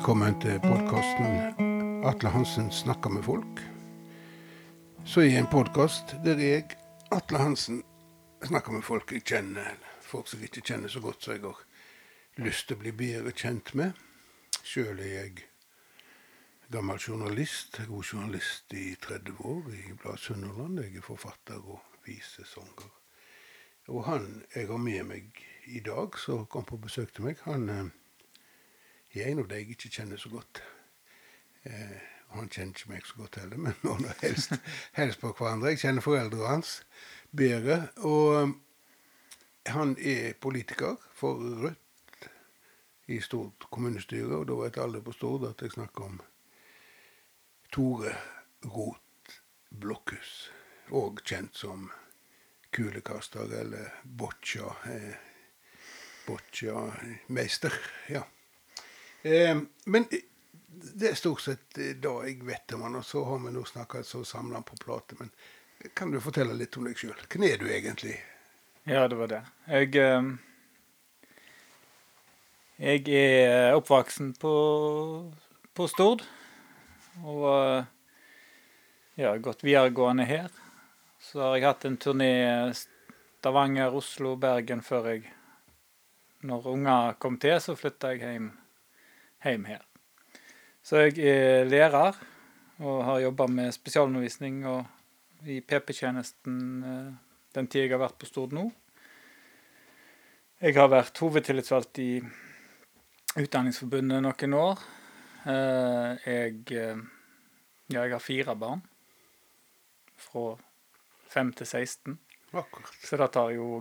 velkommen til podkasten Atle Hansen snakker med folk. Så er en podkast der jeg, Atle Hansen, snakker med folk jeg kjenner, folk som jeg ikke kjenner så godt som jeg har lyst til å bli bedre kjent med. Sjøl er jeg gammel journalist, god journalist i 30 år i bladet Sunnhordland. Jeg er forfatter og visesanger. Og han jeg har med meg i dag, som kom på besøk til meg, han eh, er en av de jeg ikke kjenner så godt. Eh, han kjenner ikke meg så godt heller, men noen har helst, helst på hverandre. Jeg kjenner foreldrene hans bedre. Og eh, han er politiker for Rødt i Stord kommunestyre, og da vet alle på Stord at jeg snakker om Tore Rot Blokhus, og kjent som kulekaster eller boccia. Eh, boccia-meister. Ja. Eh, men det er stort sett det jeg vet om han, og så har vi nå snakka så samla på plate. Men kan du fortelle litt om deg sjøl? Hvem er du egentlig? Ja, det var det. Jeg eh, Jeg er oppvoksen på, på Stord. Og jeg ja, gått videregående her. Så har jeg hatt en turné Stavanger, Oslo, Bergen før jeg Når unger kom til, så flytta jeg hjem, hjem her. Så jeg er lærer og har jobba med spesialundervisning og i PP-tjenesten eh, den tid jeg har vært på Stord nå. Jeg har vært hovedtillitsvalgt i Utdanningsforbundet noen år. Eh, jeg, eh, ja, jeg har fire barn. Fra 5 til 16. Akkurat. Så det tar jo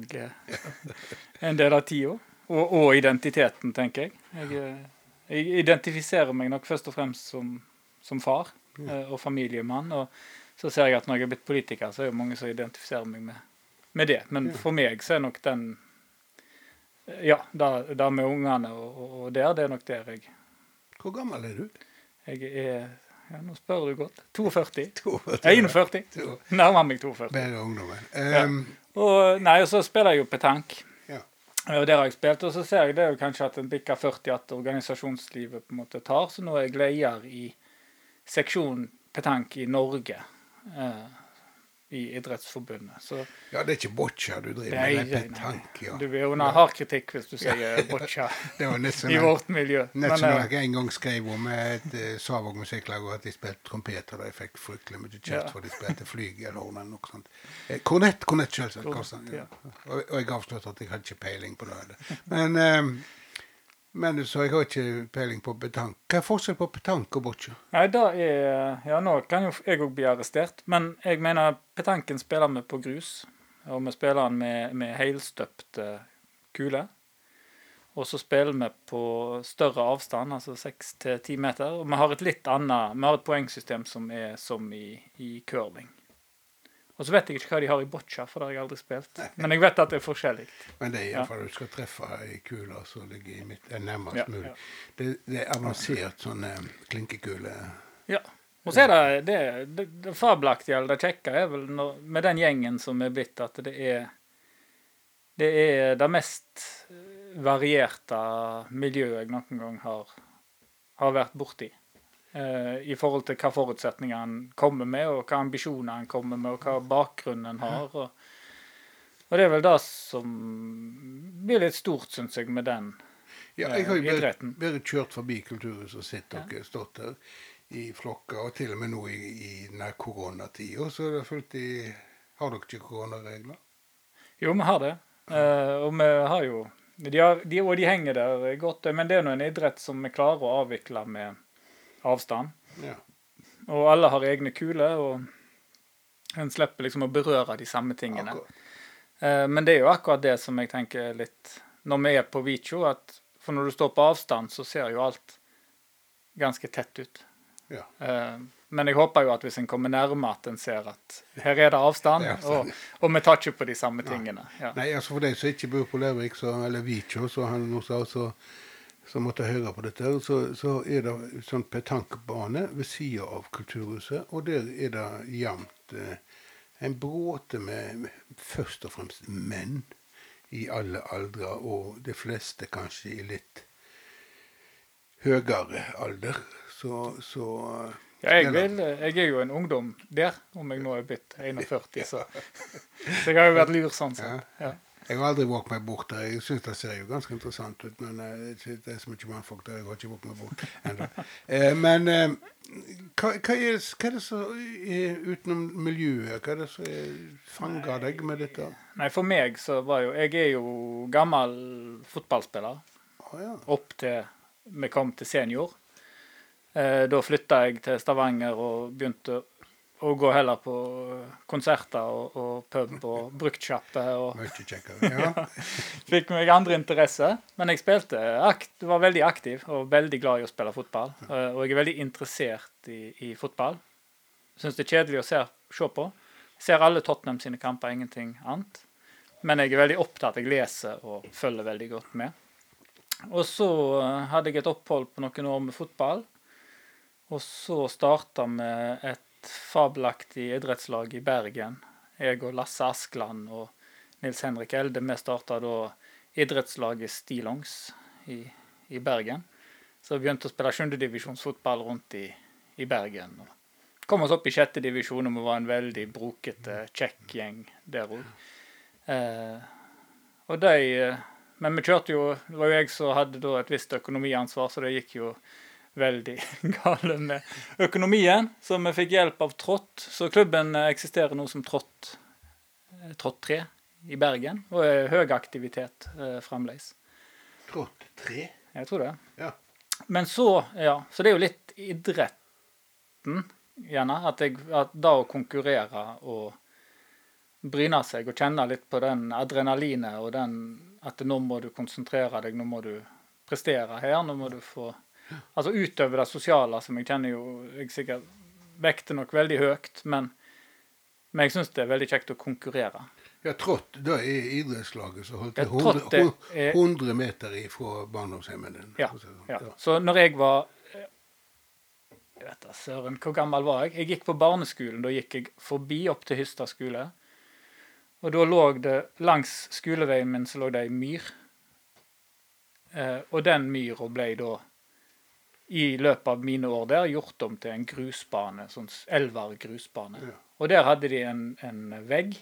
en del av tida. Og, og identiteten, tenker jeg. jeg. Jeg identifiserer meg nok først og fremst som, som far og familiemann. Og så ser jeg at når jeg er blitt politiker, så er det mange som identifiserer meg med, med det. Men for meg så er nok den Ja, det med ungene og, og der, det er nok der jeg Hvor gammel er du? Jeg er ja, Nå spør du godt. 42. 42. 41. Nærmer meg 42. Bedre ungdommen. Ja. Um, Og, nei, og så spiller jeg jo petanque. Og der har jeg spilt, og så ser jeg det jo kanskje at en bikker 40 at organisasjonslivet på en måte tar, så nå er jeg leder i seksjon petank i Norge. Eh, I Idrettsforbundet. Så ja, det er ikke boccia du driver med, det er petanque. Ja. du er under hard kritikk hvis du sier boccia Det var nett i vårt miljø. Nett som eh, jeg en gang skrev om et uh, Savåg musikklag, og at de spilte trompet, og de fikk fryktelig mye kjeft Ja. for de spilte flygelhorn eller noe sånt. Eh, kornett, kornett selvsagt. Kornett, ja. Og, og jeg avslørte at jeg hadde ikke peiling på det. Men, eh, men så jeg har ikke peiling på petanque. Hva er forskjellen på petanque og boccia? Nei, da er Ja, nå kan jo jeg òg bli arrestert, men jeg mener petanken spiller vi på grus. Og vi spiller den med, med helstøpte kuler. Og så spiller vi på større avstand, altså seks til ti meter. Og vi har et litt annet Vi har et poengsystem som er som i, i curling. Og så vet jeg ikke hva de har i boccia, for det har jeg aldri spilt. Men jeg vet at det er forskjellig. Men det er Ja. iallfall du skal treffe ei kule som ligger i mitt, er nærmest Ja, mulig. ja. Det, det er avansert sånn eh, klinkekule. Ja. Og så er det det, det, det fabelaktige eller det kjekke er vel når, med den gjengen som er blitt, at det er det er det mest varierte miljøet jeg noen gang har, har vært borti. Eh, I forhold til hva forutsetninger han kommer med, og hva ambisjoner han kommer med, og hva bakgrunn han har. Og, og det er vel det som blir litt stort, syns jeg, med den. Ja, jeg har jo Eh, bare, bare kjørt forbi Kulturhuset og sett dere stått der i flokker, og til og med nå i, i denne koronatida, så er det fullt i Har dere ikke koronaregler? Jo, vi har det. Uh, og vi har jo de har, de, Og de henger der godt, men det er nå en idrett som vi klarer å avvikle med avstand. Ja. Og alle har egne kuler, og en slipper liksom å berøre de samme tingene. Eh, men det er jo akkurat det som jeg tenker litt Når vi er på Vicho, at for når du står på avstand, så ser jo alt ganske tett ut. Ja. Eh, men jeg håper jo at hvis en kommer nærme, at en ser at her er det avstand, Ja, og, og vi tar ikke på de samme tingene. Ja. Nei, altså for de som ikke bor på Lervik, så, eller Vicho, så han nå sa, så, som måtte høre på dette, så, så er det sånn petankbane ved sida av Kulturhuset, og der er det jevnt eh, en bråte med først og fremst menn i alle aldre, og de fleste kanskje i litt høyere alder, så, så Ja, jeg, vil, jeg er jo en ungdom der, om jeg nå er blitt 41, så, så jeg har jo vært lur sånn sett. Ja. Jeg har aldri våget meg bort der. Jeg syns det ser jo ganske interessant ut, men eh, det er så mye mannfolk der. Jeg har ikke våget meg bort ennå. Eh, men eh, hva, hva, er, hva er det som utenom miljøet? Hva er det som er- fanger deg med dette? Nei, for meg så var jo Jeg er jo gammel fotballspiller. Å ja. Opp til vi kom til senior. Da flytta jeg til Stavanger og begynte å gå heller på konserter og, og pub og bruktsjappe. og Ja. Fikk meg andre interesser. Men jeg spilte akt, var veldig aktiv og veldig glad i å spille fotball. Eh, Og jeg er veldig interessert i, i fotball. Syns det er kjedelig å se, se på. Ser alle Tottenham sine kamper, ingenting annet. Men jeg er veldig opptatt. Jeg leser og følger veldig godt med. Og så eh, hadde jeg et opphold på noen år med fotball. Og så starta vi et fabelaktig idrettslag i Bergen. Jeg og Lasse Askeland og Nils Henrik Elde. Vi starta da idrettslaget Stillongs i, i Bergen. Så vi begynte å spille sjuendedivisjonsfotball rundt i, i Bergen. Og kom oss opp i sjette divisjon, og vi var en veldig brokete, kjekk gjeng der òg. Eh, de eh, Men vi kjørte jo Det var jo jeg som hadde et visst økonomiansvar, så det gikk jo veldig gale med økonomien. Så vi fikk hjelp av Trått. Så klubben eh, eksisterer nå som Trått, eh, Trått 3 i Bergen, og er høy aktivitet eh, fremdeles. Trått tre? Jeg tror det. Ja. Men så, ja, så det er jo litt idretten, gjerne. At, jeg, at da å konkurrere og bryne seg og kjenne litt på den adrenalinet og den at nå må du konsentrere deg, nå må du prestere her, nå må du få Altså utover det sosiale, som jeg kjenner jo jeg sikkert vekter nok veldig høyt, men, men jeg syns det er veldig kjekt å konkurrere. Ja, Trått, da er idrettslaget som holdt Ja, til 100, er- 100 meter ifra barndomshjemmet ditt. Ja, sånn. Ja. Så når jeg var eh, Jeg vet da søren, hvor gammel var jeg? Jeg gikk på barneskolen. Da gikk jeg forbi opp til Hystad skole. Og da lå det langs skoleveien min så lå det ei myr. Eh, og den myra ble da, i løpet av mine år der, gjort om til en grusbane. Sånn s- elver grusbane. Ja. Og der hadde de en, en vegg.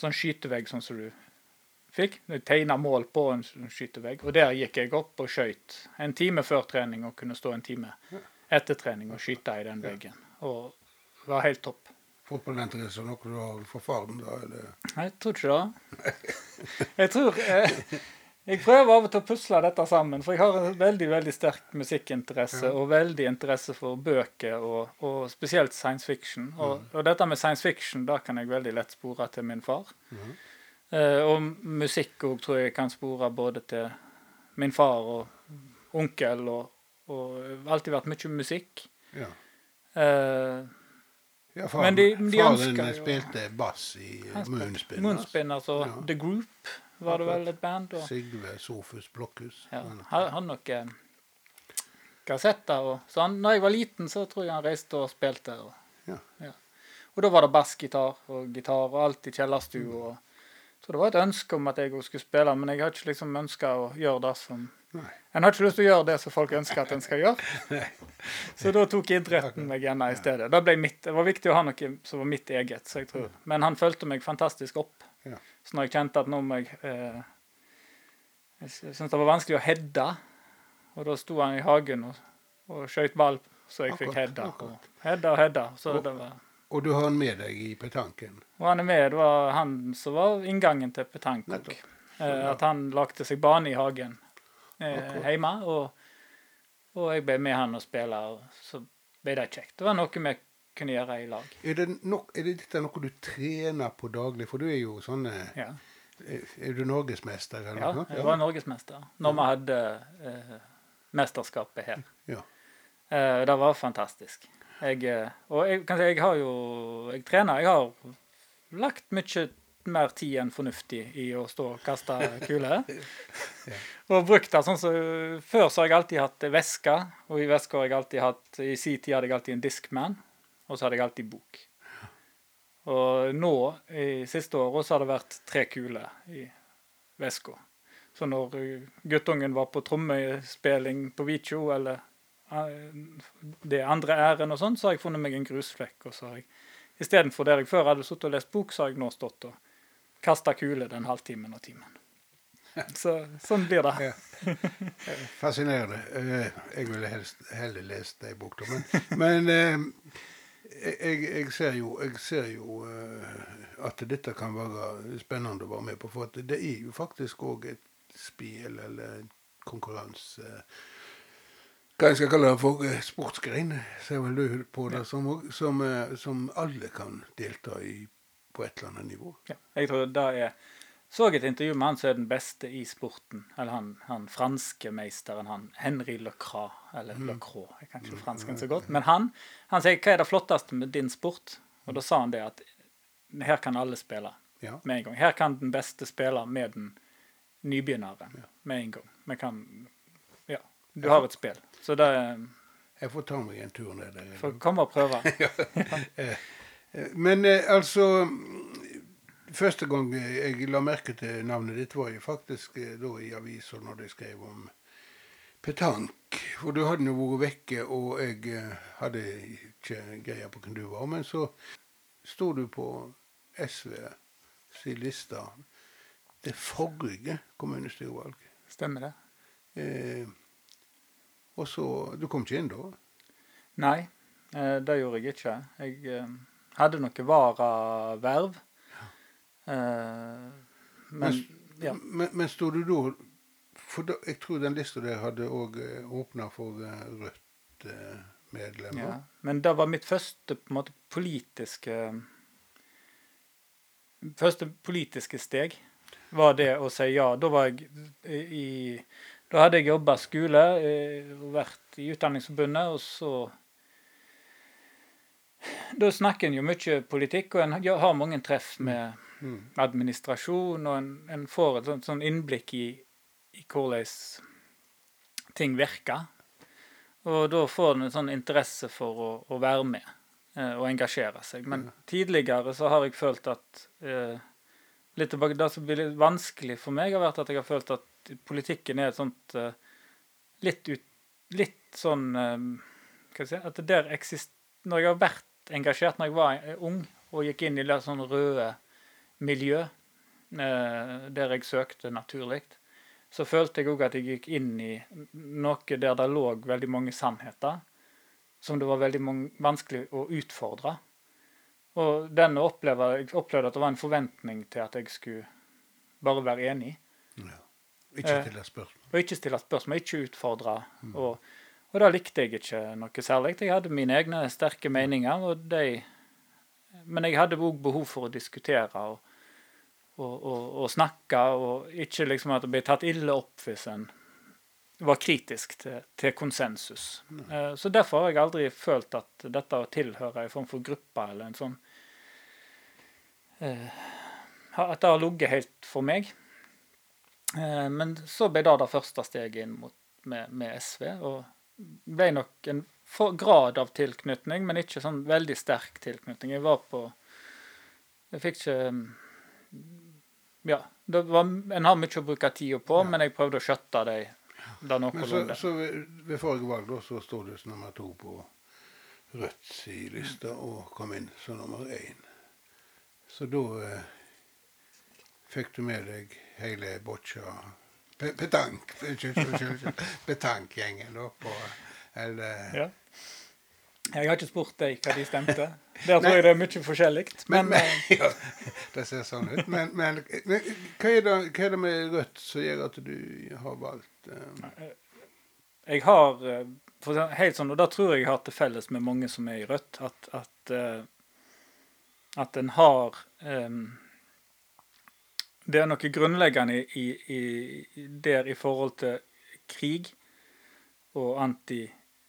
Sånn skytevegg sånn som du fikk. Du tegna mål på en skytevegg. Og der gikk jeg opp og skøyt en time før trening og kunne stå en time etter trening og skyte i den veggen. Og det var helt topp. Fotballinteresse er noe du har for faren, da? Eller? Jeg tror ikke det. Jeg tror eh, Jeg prøver av og til å pusle dette sammen, for jeg har en veldig veldig sterk musikkinteresse og veldig interesse for bøker, og, og spesielt science fiction. Og, og dette med science fiction da kan jeg veldig lett spore til min far. Eh, og musikk òg tror jeg kan spore både til min far og onkel, og, og alltid vært mye musikk. Ja. Eh, ja faren, Men de- de faren ønsker spilte bass i Moonspinners. Moonspinners Moonspin. Moonspin, altså Ja. The Group, var det vel et band? Og, Sigve Sofus Blokhus. Ja, han hadde noen kassetter. Og, så han, når jeg var liten, så tror jeg han reiste og spilte. Og, Ja. og da var det bassgitar og gitar og alt i kjellerstua. Mm. Så det var et ønske om at jeg skulle spille, men jeg har ikke liksom ønska å gjøre det som Nei. En har ikke lyst til å gjøre det som folk ønsker at en skal gjøre. Så da tok idretten meg igjen i stedet. Det, mitt, det var viktig å ha noe som var mitt eget. så jeg tror. Men han fulgte meg fantastisk opp. Ja. Så når jeg kjente at nå må jeg eh, Jeg syntes det var vanskelig å heade, og da sto han i hagen og, og skjøt ball, så jeg fikk heada. Heada og heada. Og- Og du har han med deg i petanken. og han er med. Det var han som var inngangen til Petanken, Nettopp. Eh, at han lagde seg bane i hagen eh, hjemme. Og, og jeg ble med han og spille, og så ble det kjekt. Det var noe vi kunne gjøre i lag. Er, det nok, er det dette noe du trener på daglig? For du er jo sånn eh, Ja, Er du norgesmester eller ja noe? jeg var norgesmester når vi hadde eh, mesterskapet her. Ja. Eh, det var fantastisk. Jeg, eh, og jeg kan si jeg har jo Jeg trener. Jeg har lagt mye mer tid enn fornuftig i å stå og kaste kuler. Og brukt det sånn som Før så har jeg alltid hatt veske, og i veska har jeg alltid hatt I sin tid hadde jeg alltid en Discman, og så hadde jeg alltid bok. Og nå, i siste året, så har det vært tre kuler i veska. Så når eh, guttungen var på trommespilling på Vicho, eller eh, det andre æren og sånn, så har jeg funnet meg en grusflekk. Og så har jeg istedenfor der jeg før hadde sittet og lest bok, så har jeg nå stått og kasta kuler den halvtimen og timen. Så sånn blir det. Ja. Fascinerende. Eh, Jeg ville helst heller lest ei bok. Men, men jeg, jeg ser jo, jeg ser jo eh, at dette kan være spennende å være med på. For det er jo faktisk òg et spill eller en konkurranse Hva jeg skal kalle det for eh, sportsgrein, ser vel du på det, som, som, eh, som alle kan delta i på et eller annet nivå. Ja, jeg tror det er så et intervju med han som er den beste i sporten. Eller han, han franske meisteren, han Henry Lecras. Eller Lecroix, jeg kan ikke fransken så godt. Men han, han sier 'Hva er det flotteste med din sport?' Og da sa han det at her kan alle spille Ja. med en gang. Her kan den beste spille med den nybegynneren med en gang. Vi kan Ja. Du har et spill. Så det Jeg får ta meg en tur ned der. Får komme og prøve. ja. Men eh, altså Første gang jeg la merke til navnet ditt, var jo faktisk eh, da i avisa når de skrev om petank. For du hadde jo vært vekke, og jeg eh, hadde ikke greie på hvem du var. Men så sto du på SV sin liste det forrige kommunestyrevalg. Stemmer det? Eh, og så Du kom ikke inn da? Nei, eh, det gjorde jeg ikke. Jeg hadde noe varaverv. Eh, men ja. Men, men sto du da For da, jeg tror den lista der hadde òg åpna for eh, Rødt-medlemmer. Ja, men det var mitt første på en måte politiske Første politiske steg var det å si ja. Da var jeg i Da hadde jeg jobba skole eh, og vært i Utdanningsforbundet, og så Da snakker en jo mye politikk, og en har mange treff med administrasjon, og en, en får et sånt, sånn innblikk i, i hvordan ting virker. Og da får en en sånn interesse for å, å være med eh, og engasjere seg. Men tidligere så har jeg følt at eh, litt tilbake, Det som blir litt vanskelig for meg, har vært at jeg har følt at politikken er et sånt eh, litt, ut, litt sånn eh, Hva skal jeg si At det der eksist, Når jeg har vært engasjert når jeg var eh, ung og gikk inn i det sånn røde miljø, eh, der jeg søkte naturlig, så følte jeg òg at jeg gikk inn i noe der det lå veldig mange sannheter som det var veldig vanskelig å utfordre. Og den opplevde, jeg opplevde at det var en forventning til at jeg skulle bare være enig. Ja. Ikke Eh, stille spørsmål. Og ikke stille spørsmål, ikke utfordre. Og, og det likte jeg ikke noe særlig. Jeg hadde mine egne sterke meninger, og de Men jeg hadde òg behov for å diskutere og, og, og, og snakke, og ikke liksom at det ble tatt ille opp hvis en var kritisk til, til konsensus. Eh, Så derfor har jeg aldri følt at dette å tilhøre en form for gruppe eller en sånn eh, At det har ligget helt for meg. Eh, Men så ble det det første steget inn mot, med, med SV, og ble nok en grad av tilknytning, men ikke sånn veldig sterk tilknytning. Jeg var på Jeg fikk ikke mm, Ja. Det var, en har mye å bruke tida på, men jeg prøvde å skjøtte det, det Men så, noenlunde. så ved, ved forrige valg da, så sto du som nummer to på Rødts liste og kom inn som nummer én. Så da eh, fikk du med deg hele boccia pe Petank, Eller Ja. Jeg har ikke spurt deg hva de stemte. Der tror jeg det er mye forskjellig. Men, Men, men, eh, ja, det ser sånn ut. Men, men, men hva, er det, hva er det med Rødt som gjør at du har valgt um... jeg har eh, for helt sånn, Og det tror jeg jeg har til felles med mange som er i Rødt, at, at, eh, at en har um, Det er noe grunnleggende i, i, i, der i forhold til krig og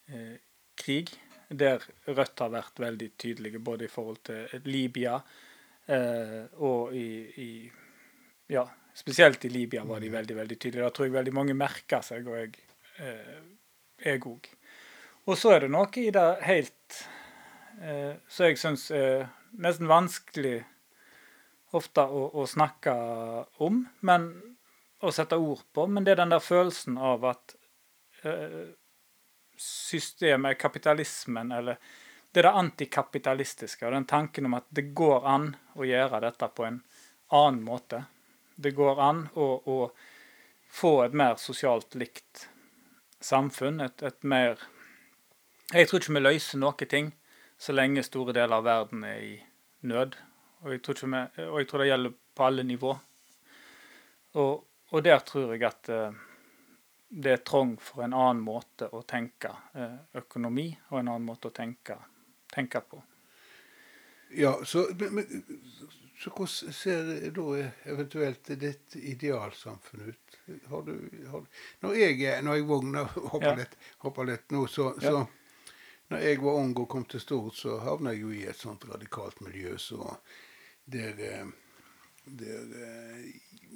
antikrig, der Rødt har vært veldig tydelige både i forhold til Libya eh, og i, i ja, spesielt i Libya var de veldig veldig tydelige. Da tror jeg veldig mange merker seg, og jeg eh, òg. Og så er det noe i det helt eh, Så jeg syns er nesten vanskelig ofte å, å snakke om. Men å sette ord på, men det er den der følelsen av at eh, systemet, kapitalismen, eller det er det antikapitalistiske, og den tanken om at det går an å gjøre dette på en annen måte. Det går an å, å få et mer sosialt likt samfunn, et, et mer Jeg tror ikke vi løser noe ting så lenge store deler av verden er i nød. Og jeg tror, vi, og jeg tror det gjelder på alle nivå. Og, og der tror jeg at uh, det er trang for en annen måte å tenke uh, økonomi, og en annen måte å tenke, tenke på. Ja, så, men, men, så hvordan ser da eventuelt ditt idealsamfunn ut? Har du, har, når jeg, når jeg vågner hopper, ja. litt, hopper litt nå, så, ja. så når jeg var ung og kom til Stord, så havna jeg jo i et sånt radikalt miljø så der, eh, eh,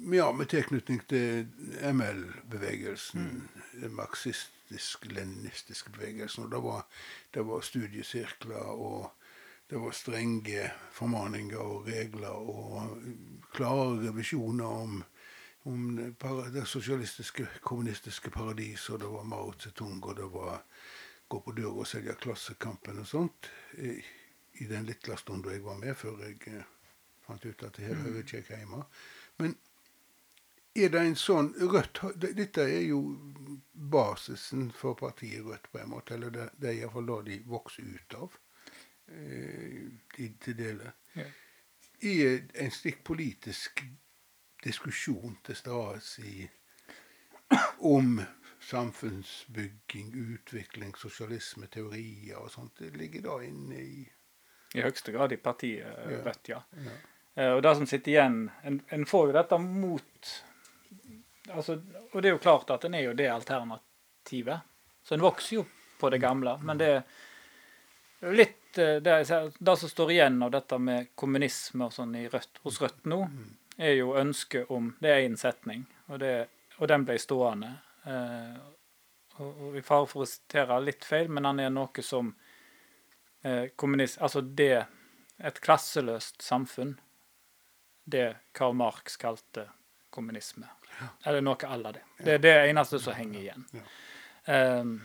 Ja, med tilknytning til ML-bevegelsen, mm. den marxistisk-leninistiske bevegelsen. Og det var, det var studiesirkler, og det var strenge formaninger og regler og klare revisjoner om om det sosialistiske, kommunistiske paradis, og det var Mao Zedong, og det var gå på døra og selge Klassekampen og sånt i, i den lille stunden jeg var med, før jeg eh, fant ut at det her hører ikke jeg hjemme. Men er det en sånn Rødt Dette er jo basisen for partiet Rødt, på en måte. Eller det, det er iallfall det de vokser ut av. de til deler. Ja. Er en slik politisk diskusjon til stede om samfunnsbygging, utvikling, sosialisme, teorier og sånt. Det ligger da inne i I høyeste grad i partiet ja. Rødt, ja. ja. Uh, og det som sitter igjen En, en får jo dette mot altså, Og det er jo klart at en er jo det alternativet. Så en vokser jo på det gamle. Men det er litt uh, det, det, som står igjen av dette med kommunisme og sånn i Rødt, hos Rødt nå, mm. er jo ønsket om Det er én setning, og, det, og den ble stående. Eh, og, og I fare for å sitere litt feil, men han er noe som eh, kommunist... Altså det Et klasseløst samfunn. Det Karl Marx kalte kommunisme. Ja. Eller noe à la det. Det er det eneste som henger igjen. Ja. Um,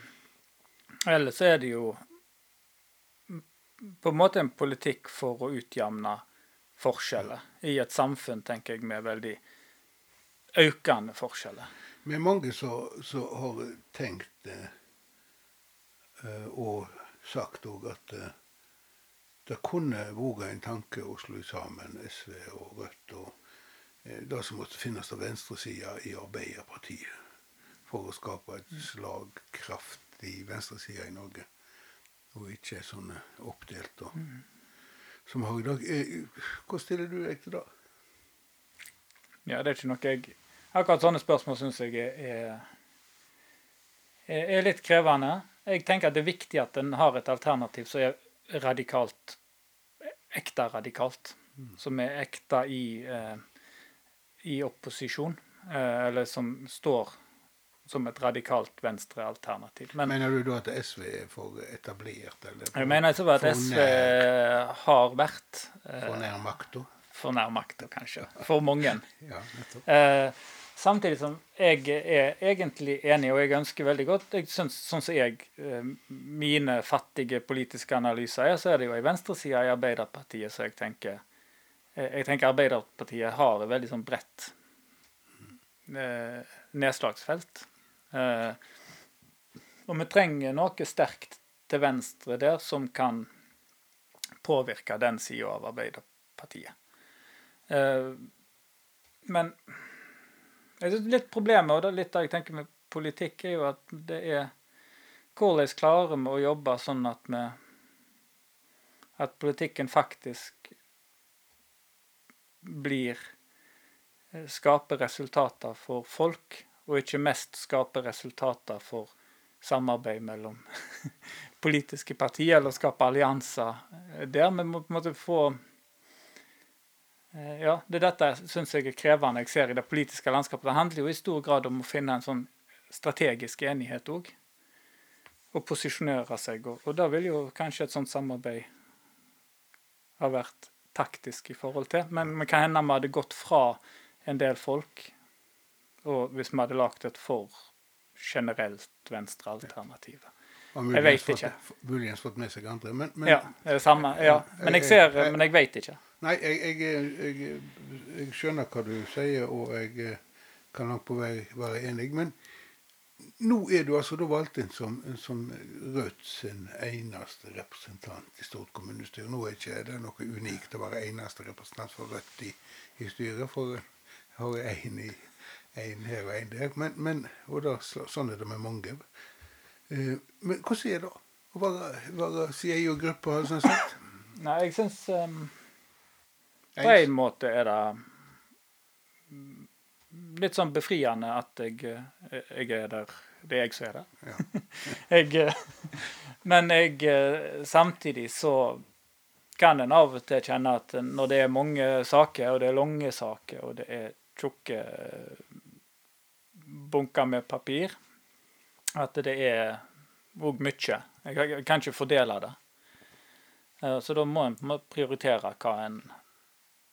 ellers er det jo på en måte en politikk for å utjamne forskjeller i et samfunn, tenker jeg, med veldig økende forskjeller. Vi er mange som har tenkt uh, og sagt òg at eh, det kunne vore en tanke å slå sammen SV og Rødt og eh, det som måtte finnes av venstresida i Arbeiderpartiet for å skape et slagkraftig venstreside i Norge. Og ikke sånne oppdelt og, som har i dag. Eh, hvordan stiller du deg til det? Ja, det er ikke noe jeg Akkurat sånne spørsmål syns jeg er, er, er, litt krevende. Jeg tenker at det er viktig at en har et alternativ som er radikalt Ekte radikalt. Som er ekte i, eh, i opposisjon. Eh, eller som står som et radikalt venstrealternativ. Men, mener du da at SV er for etablert? Eller for, jeg mener ikke at SV nær, har vært eh, For nær makta? For nær makta, kanskje. For mange. ja, nettopp. Eh, Samtidig som jeg er egentlig enig, og jeg ønsker veldig godt jeg synes, Sånn som jeg, eh, mine fattige politiske analyser er, så er det jo ei venstreside i Arbeiderpartiet så jeg tenker eh, Jeg tenker Arbeiderpartiet har et veldig sånn bredt eh, nedslagsfelt. Og vi trenger noe sterkt til venstre der som kan påvirke den sida av Arbeiderpartiet. Litt problemet, og det er litt det jeg tenker med politikk, er jo at det er Hvordan klarer vi å jobbe sånn at vi At politikken faktisk blir eh, Skaper resultater for folk, og ikke mest skaper resultater for samarbeid mellom politiske partier, eller skape allianser der. Vi må på en måte få ja, det er dette syns jeg er krevende jeg ser i det politiske landskapet. Det handler jo i stor grad om å finne en sånn strategisk enighet òg. Og posisjonere seg. Og, og da vil jo kanskje et sånt samarbeid ha vært taktisk i forhold til. Men det kan hende vi hadde gått fra en del folk og hvis vi hadde lagd et for generelt venstrealternativ. Jeg vet ikke. Muligens fått med seg andre. Men, men Ja, det er det samme. Ja. Men jeg ser Jeg- jeg- Men jeg vet ikke. Nei, jeg, jeg, jeg, jeg skjønner hva du sier, og jeg eh, kan langt på vei være enig. Men nå er du altså da valgt inn som, som Rødt sin eneste representant i stort kommunestyre. Nå er ikke det noe unikt å være eneste representant for Rødt i, i styret, for jeg har én her og én der. Men, men, og da, sånn er det med mange. Eh, men hvordan er det å være, være jeg og gruppe, sånn sett? Nei, jeg syns um, På en måte er det mm, litt sånn befriende at jeg, eh, jeg er der. Det er jeg som er der. Ja. eh, men jeg eh, Samtidig så kan en av og til kjenne at når det er mange saker, og det er lange saker, og det er tjukke bunker med papir, at det er òg mye. Jeg kan ikke fordele det. Så da må en prioritere hva en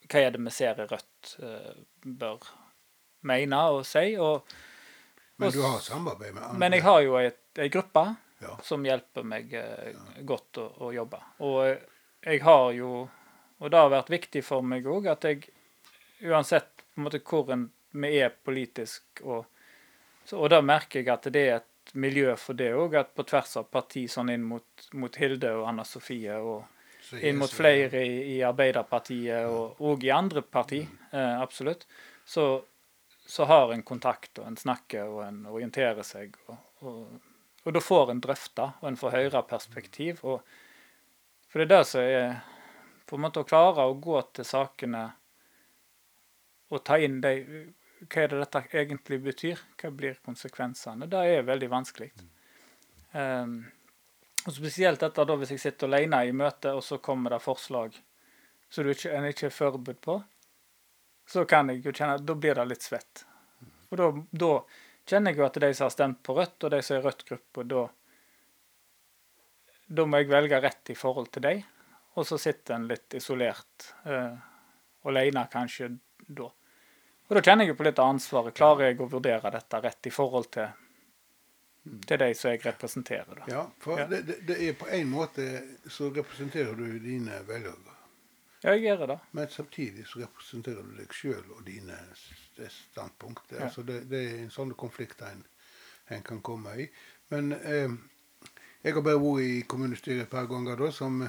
hva er det vi ser i Rødt eh, bør mene og si. Og, Men du har samarbeid med andre? men jeg har jo ei, gruppe Ja. som hjelper meg eh, godt å, å jobbe. Og eh, jeg har jo Og det har vært viktig for meg òg at jeg uansett på en måte hvor en, vi er politisk og så, Og da merker jeg at det er et miljø for det òg, at på tvers av parti, sånn inn mot, mot Hilde og Anna Sofie og inn mot flere i, i Arbeiderpartiet og, og i andre parti, eh, absolutt, så, så har en kontakt, og en snakker, og en orienterer seg. Og, og, og da får en drøfta, og en får høre perspektiv. Og, for det er det som er på en måte å klare å gå til sakene og ta inn de Hva er det dette egentlig betyr? Hva blir konsekvensene? Det er veldig vanskelig. Um, og Spesielt dette da hvis jeg sitter alene i møte, og så kommer det forslag som en ikke er forberedt på. Så kan jeg jo kjenne Da blir det litt svett. Og da, da kjenner jeg jo at de som har stemt på Rødt, og de som er i Rødt-gruppe, da Da må jeg velge rett i forhold til dem. Og så sitter en litt isolert, eh, alene kanskje da. Og da kjenner jeg jo på litt ansvaret. Klarer jeg å vurdere dette rett i forhold til, til de som jeg representerer? da? Ja, for Ja. Det, det, det er på en måte så representerer du dine velgere. Ja, jeg gjør det. Men samtidig så representerer du deg sjøl og dine standpunkt. Ja. Altså det, det er en sånn konflikt en, en kan komme i. Men eh, jeg har bare vært i kommunestyret et par ganger da, som,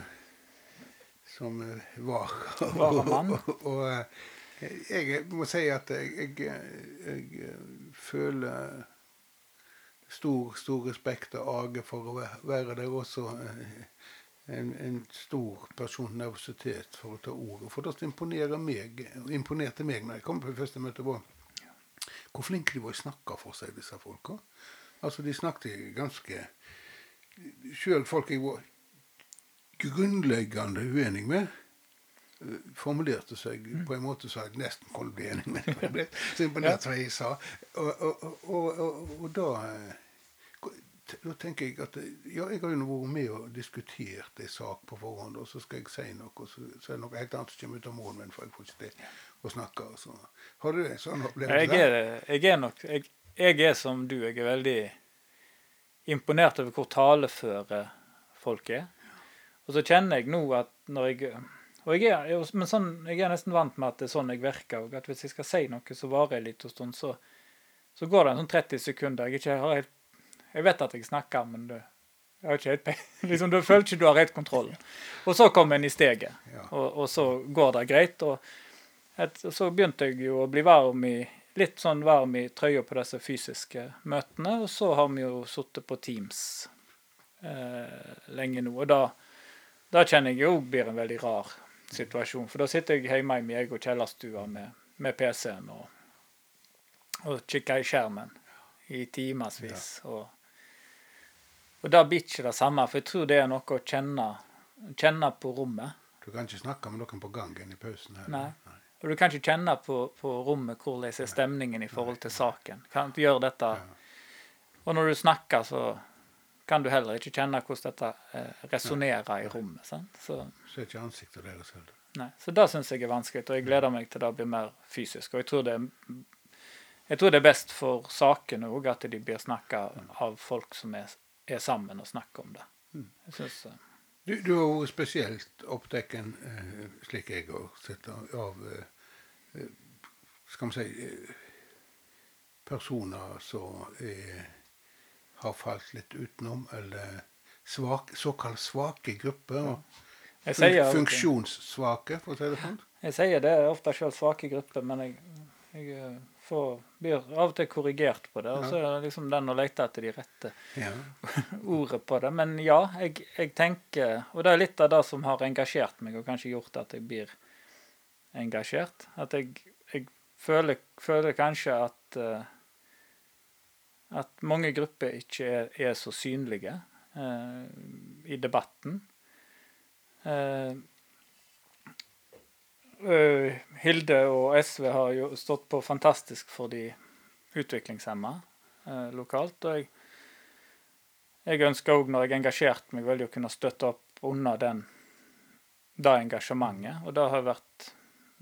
som eh, var. Varamann. og eh, jeg må si at jeg, jeg, jeg eh, føler stor, stor respekt og age for å være der også. eh, En, en stor personnervøsitet for å ta ordet. For det imponerer meg, imponerte meg når jeg kom på det første møtet, var hvor flinke de var å snakke for seg, disse folka. Altså, de snakket ganske Sjøl folk jeg var grunnleggende uenig med, formulerte seg på en måte så jeg nesten kunne bli enig med. Ble så imponert som jeg sa. Og, og, og, og, og da eh, da tenker jeg at ja, jeg har jo vært med og diskutert en sak på forhånd, og så skal jeg si noe, og så, så er det noe helt annet som kommer ut av munnen min, for jeg får ikke til å snakke. Og så. Har du en sånn opplevelse? Jeg er, jeg er nok jeg, jeg er som du. Jeg er veldig imponert over hvor taleføre folk er. Og så kjenner jeg nå at når jeg og jeg er, men sånn, jeg er nesten vant med at det er sånn jeg virker. og at Hvis jeg skal si noe som varer en liten stund, så, så går det en sånn 30 sekunder. Jeg, ikke har helt, jeg vet at jeg snakker, men du, liksom, Du føler ikke du har helt kontroll. Og så kom en i steget, Ja. og, og så går det greit. og et, så begynte jeg jo å bli varm i, litt sånn varm i trøya på disse fysiske møtene. Og så har vi jo sittet på Teams eh, lenge nå. Og da, da kjenner jeg jo blir en veldig rar situasjon. For da sitter jeg hjemme i min egen kjellerstua med, med PC-en og, og kikker i skjermen i timevis. Og, og da blir ikke det samme, for jeg tror det er noe å kjenne, kjenne på rommet. Du kan ikke snakke med noen på gangen i pausen her. Nei. Og du kan ikke kjenne på, på rommet hvordan er stemningen i forhold til saken. Kan du gjøre dette Og når du snakker, så kan du heller ikke kjenne hvordan dette eh, resonnerer i rommet. Sant? Så, Så ikke ansiktet deres heller. nei. så det syns jeg er vanskelig, og jeg gleder meg til det blir mer fysisk. Og jeg tror det er jeg tror det er best for sakene òg at de blir snakka av folk som er, er, sammen og snakker om det. Mm. Jeg synes, uh, du, du, har vært spesielt opptatt, eh, slik jeg har sett, av eh, Skal vi si Personer som er, har falt litt utenom, eller svak, såkalt svake grupper. Ja. Funksjonssvake, for å si det sånn. Jeg sier det er ofte selv svake grupper, men jeg, jeg får, blir av og til korrigert på det. Og så er det liksom den å lete etter de rette ja. ordet på det. Men ja, jeg, jeg, tenker Og det er litt av det som har engasjert meg, og kanskje gjort at jeg blir engasjert. At jeg, jeg føler, føler, kanskje at uh, at mange grupper ikke er, er så synlige uh, i debatten. Uh, Hilde og SV har jo stått på fantastisk for de utviklingshemma uh, lokalt. Og jeg, jeg ønsker òg, når jeg har engasjert meg veldig, å kunne støtte opp under den, det engasjementet. Og det har vært,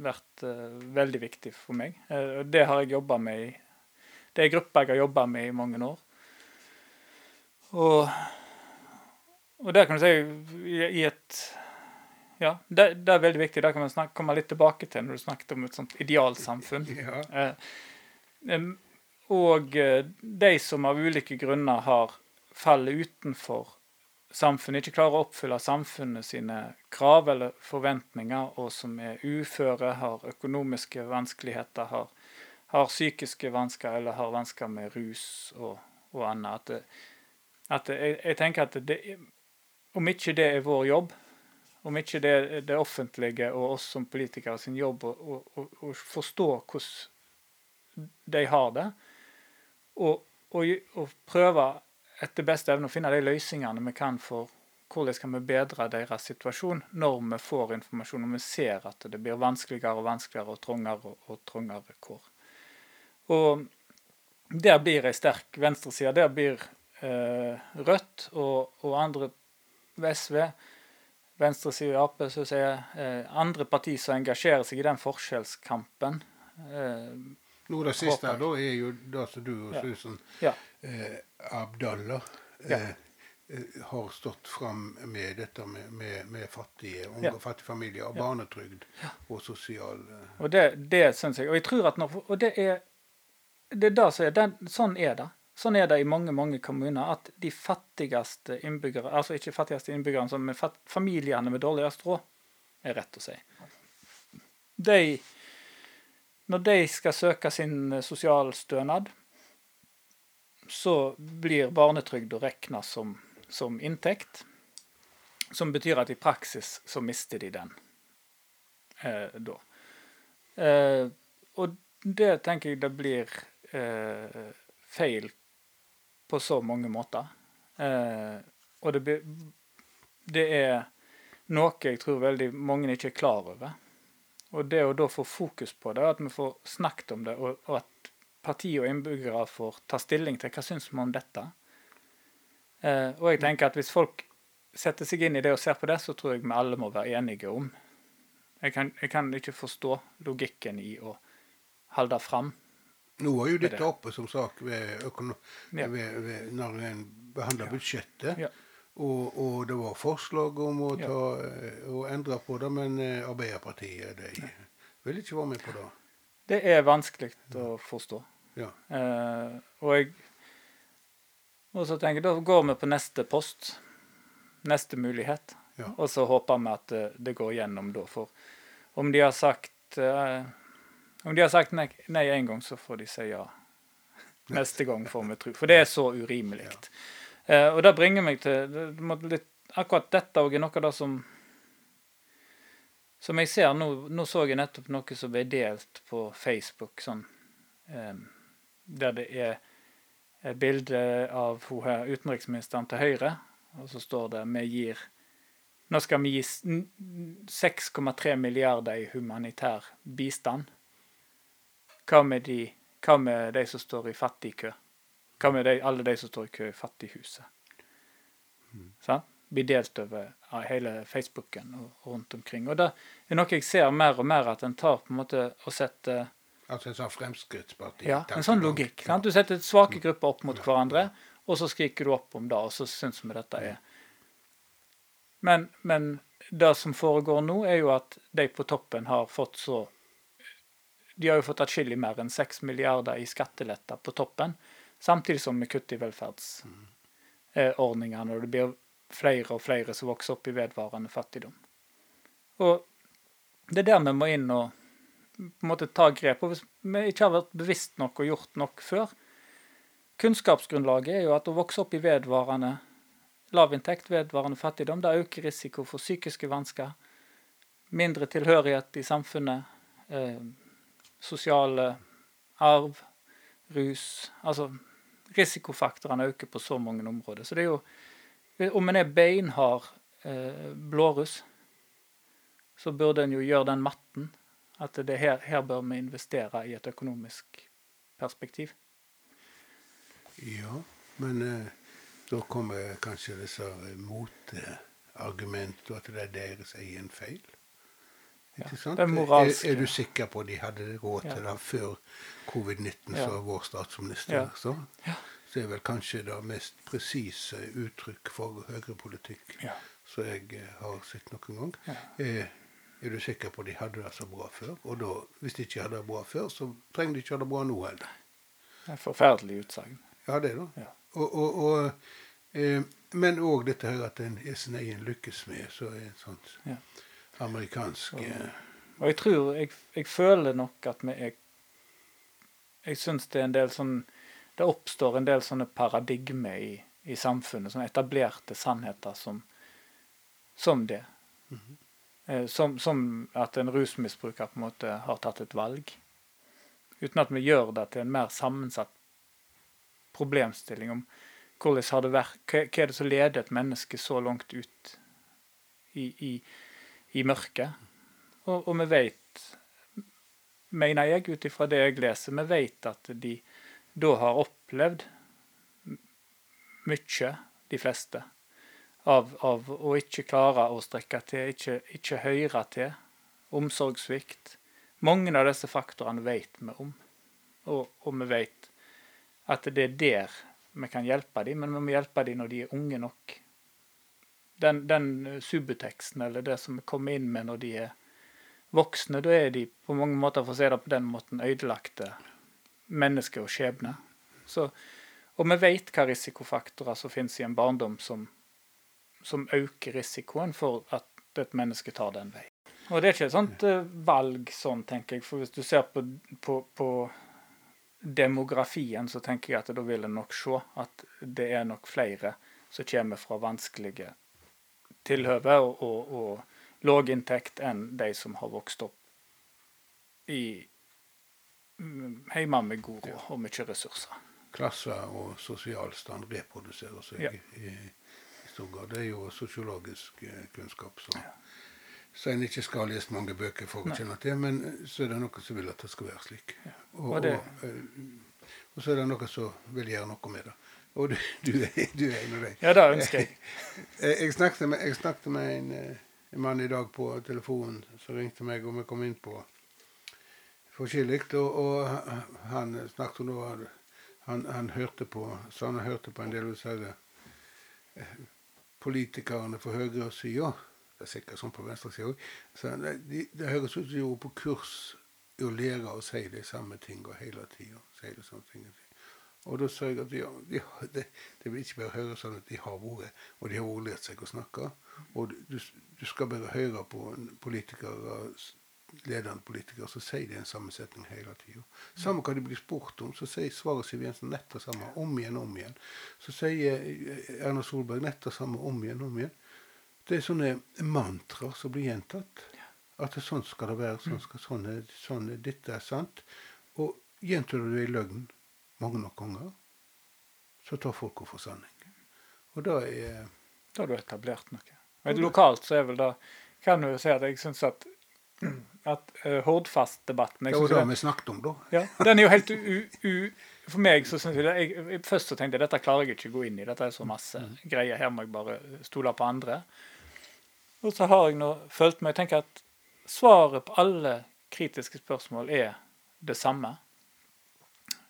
vært uh, veldig viktig for meg. og det har jeg jobba med i Det er ei gruppe jeg har jobba med i mange år. Og, og der kan du si i et ja, det, det, er veldig viktig. Det kan vi snakke, komme litt tilbake til når du snakket om et sånt idealsamfunn. Ja. Eh, og eh, de som av ulike grunner har fallet utenfor samfunnet, ikke klarer å oppfylle samfunnet sine krav eller forventninger, og som er uføre, har økonomiske vanskeligheter, har, har psykiske vansker eller har vansker med rus og, og annet. At, det, at det, jeg, jeg, tenker at det, om ikke det er vår jobb, om ikke det er det offentlige og oss som politikere sin jobb å, forstå hvordan de har det, og, og, og, prøve etter beste evne å finne de løsningene vi kan for hvordan kan vi bedre deres situasjon når vi får informasjon og vi ser at det blir vanskeligere og vanskeligere og trangere og trangere kår. Og der blir ei sterk venstreside. Der blir eh, Rødt og, og andre SV venstresida i Ap, så sier eh, andre partier som engasjerer seg i den forskjellskampen. Eh, av det siste da er jo det som du og Susan ja. eh, Abdallah ja. Eh, eh, har stått fram med dette med, med, med fattige unge, ja. fattige familier og barnetrygd og sosial eh. Og det, det syns jeg. Og jeg tror at når, og det er det er det som er, den, Sånn er det. Sånn er det i mange mange kommuner, at de fattigste innbyggere, altså ikke fattigste innbyggerne, men familiene med dårligst råd, er rett å si. De, når de skal søke sin sosialstønad, så blir barnetrygda regna som, som inntekt. Som betyr at i praksis så mister de den eh, da. Eh, og det tenker jeg det blir eh, feil på så mange måter. Eh, og det, det, er noe jeg tror veldig mange ikke er klar over. Og det å da få fokus på det, at vi får snakket om det, og, og at parti og innbyggere får ta stilling til hva syns vi om dette. Eh, og jeg tenker at hvis folk setter seg inn i det og ser på det, så tror jeg vi alle må være enige om. Jeg kan, jeg kan ikke forstå logikken i å holde fram nå var jo dette oppe som sak ved, ja. ved, ved når en behandla budsjettet. Ja. Og, og, det var forslag om å, ta, ja. å endre på det, men eh, Arbeiderpartiet de vil ikke være med på det. Det er vanskelig å forstå. Ja. Eh, og jeg og så tenker jeg, Da går vi på neste post. Neste mulighet. Ja. Og så håper vi at det, det går gjennom da. For om de har sagt eh, om de har sagt nei, nei en gang, så får de si ja neste gang, får vi tro. For det er så urimelig. Ja. Uh, og det bringer meg til litt, Akkurat dette òg er noe av det som Som jeg ser nå Nå så jeg nettopp noe som ble delt på Facebook, sånn um, Der det er et bilde av her, utenriksministeren til Høyre, og så står det vi gir Nå skal vi gi 6,3 milliarder i humanitær bistand. Hva med de, hva med de som står i fattigkø? Hva med de, alle de som står i kø i Fattighuset? Mm. Sant? Blir delt over hele Facebooken og rundt omkring. Og det er noe jeg ser mer og mer, at en tar på en måte og setter Altså en sånn Fremskrittsparti? Ja, en sånn logikk. Sant? Du setter svake grupper opp mot hverandre, og så skriker du opp om det, og så syns vi dette er men, men det som foregår nå, er jo at de på toppen har fått så De har jo fått atskillig mer enn 6 milliarder i skatteletter på toppen, samtidig som vi kutter i velferdsordningene, og det blir flere og flere som vokser opp i vedvarende fattigdom. Og det er der vi må inn og på en måte ta grep. Og hvis vi ikke har vært bevisst nok og gjort nok før Kunnskapsgrunnlaget er jo at å vokse opp i vedvarende lavinntekt, vedvarende fattigdom, det øker risiko for psykiske vansker, mindre tilhørighet i samfunnet, eh, sosiale arv, rus Altså risikofaktorene øker på så mange områder. Så det er jo Om en er beinhard eh, blåruss, så burde en jo gjøre den matten. At det her, her bør vi investere i et økonomisk perspektiv. Ja, men eh da kommer kanskje disse motargumentene, at det er deres egen feil. Ikke sant? det er. Er, du sikker på at de hadde råd til det før covid-19, ja. som vår statsminister ja. så? Ja. Så er vel kanskje det mest presise uttrykk for høyrepolitikk ja. som jeg eh, har sett noen gang. Ja. Er, er, du sikker på at de hadde det så bra før? Og da, hvis de ikke hadde det bra før, så trenger de ikke ha det bra nå heller. Det er en forferdelig utsagn. Ja, det da. Ja. Og, og, og, eh, men òg dette her at en er sin egen lykkesmed, så er sånt ja. Amerikansk eh, Og jeg tror jeg, jeg, føler nok at vi er Jeg syns det er en del sånn Det oppstår en del sånne paradigmer i, i samfunnet, sånne etablerte sannheter som, som det. Mm -hmm. som, som, at en rusmisbruker på en måte har tatt et valg. Uten at vi gjør det til en mer sammensatt problemstilling om hvordan har det vært, hva, er det som leder et menneske så langt ut i, i, i mørket. Og, og, vi vet, mener jeg ut ifra det jeg leser, vi vet at de da har opplevd mye, de fleste, av, av å ikke klare å strekke til, ikke, ikke høre til, omsorgssvikt. Mange av disse faktorene vet vi om, og, og vi vet at det er der vi kan hjelpe dem, men vi må hjelpe dem når de er unge nok. Den, den subteksten, eller det som vi kommer inn med når de er voksne, da er de på mange måter, for å si det på den måten, ødelagte mennesker og skjebner. Og vi vet hva risikofaktorer som finnes i en barndom som, som øker risikoen for at et menneske tar den veien. Og det er ikke et sånt uh, valg sånn, tenker jeg. For hvis du ser på, på, på demografien, så tenker jeg at da vil en nok se at det er nok flere som kommer fra vanskelige tilhøve og, og, og lav inntekt enn de som har vokst opp i hjemme med god råd og mye ressurser. Klasse og sosial stand reproduserer seg ja. i, i, stor grad. Det er jo sosiologisk eh, kunnskap. Så. Ja. Så en ikke skal ha lest mange bøker for å kjenne til, men så er det noen som vil at det skal være slik. Ja. Og, og, og, eh, og, så er det noen som vil gjøre noe med det. Og du, du, du er en av dem. Ja, det ønsker jeg. jeg, snakket med, jeg snakket med en, eh, en, mann i dag på telefonen som ringte meg, og vi kom inn på forskjellig. Og, og han snakket om han, han, hørte på så han hørte på en del av disse eh, politikerne for høyresida det er sikkert sånn på venstresida òg. Det, det høres ut som de var på kurs i å lære å si de samme tingene hele tida. Si og da sa jeg at ja, de, det, det, vil ikke bare høre sånn at de har vært, og de har også lært seg å snakke. Og du, du skal bare høre på politikere, ledende politikere så sier de en sammensetning hele tida. Samme hva de blir spurt om, så sier svaret Siv Jensen nett det samme om igjen om igjen. Så sier Erna Solberg nett det samme om igjen om igjen. Det er sånne mantraer som blir gjentatt. At sånn skal det være. Sånn skal, sånn er, sånn er, dette er sant. Og gjentar du det i løgn mange nok ganger, så tar folk for sanning. Og da er Da har du etablert noe. Og lokalt så er vel det Kan du jo si at jeg syns at at uh, Hordfast-debatten Det var det vi snakket om, da. Ja, Den er jo helt u... u for meg så synes jeg, det, jeg Først så tenkte jeg dette klarer jeg ikke å gå inn i. Dette er så masse mm. greier. Her må jeg bare stole på andre. Og så har jeg nå følt meg tenker at svaret på alle kritiske spørsmål er det samme.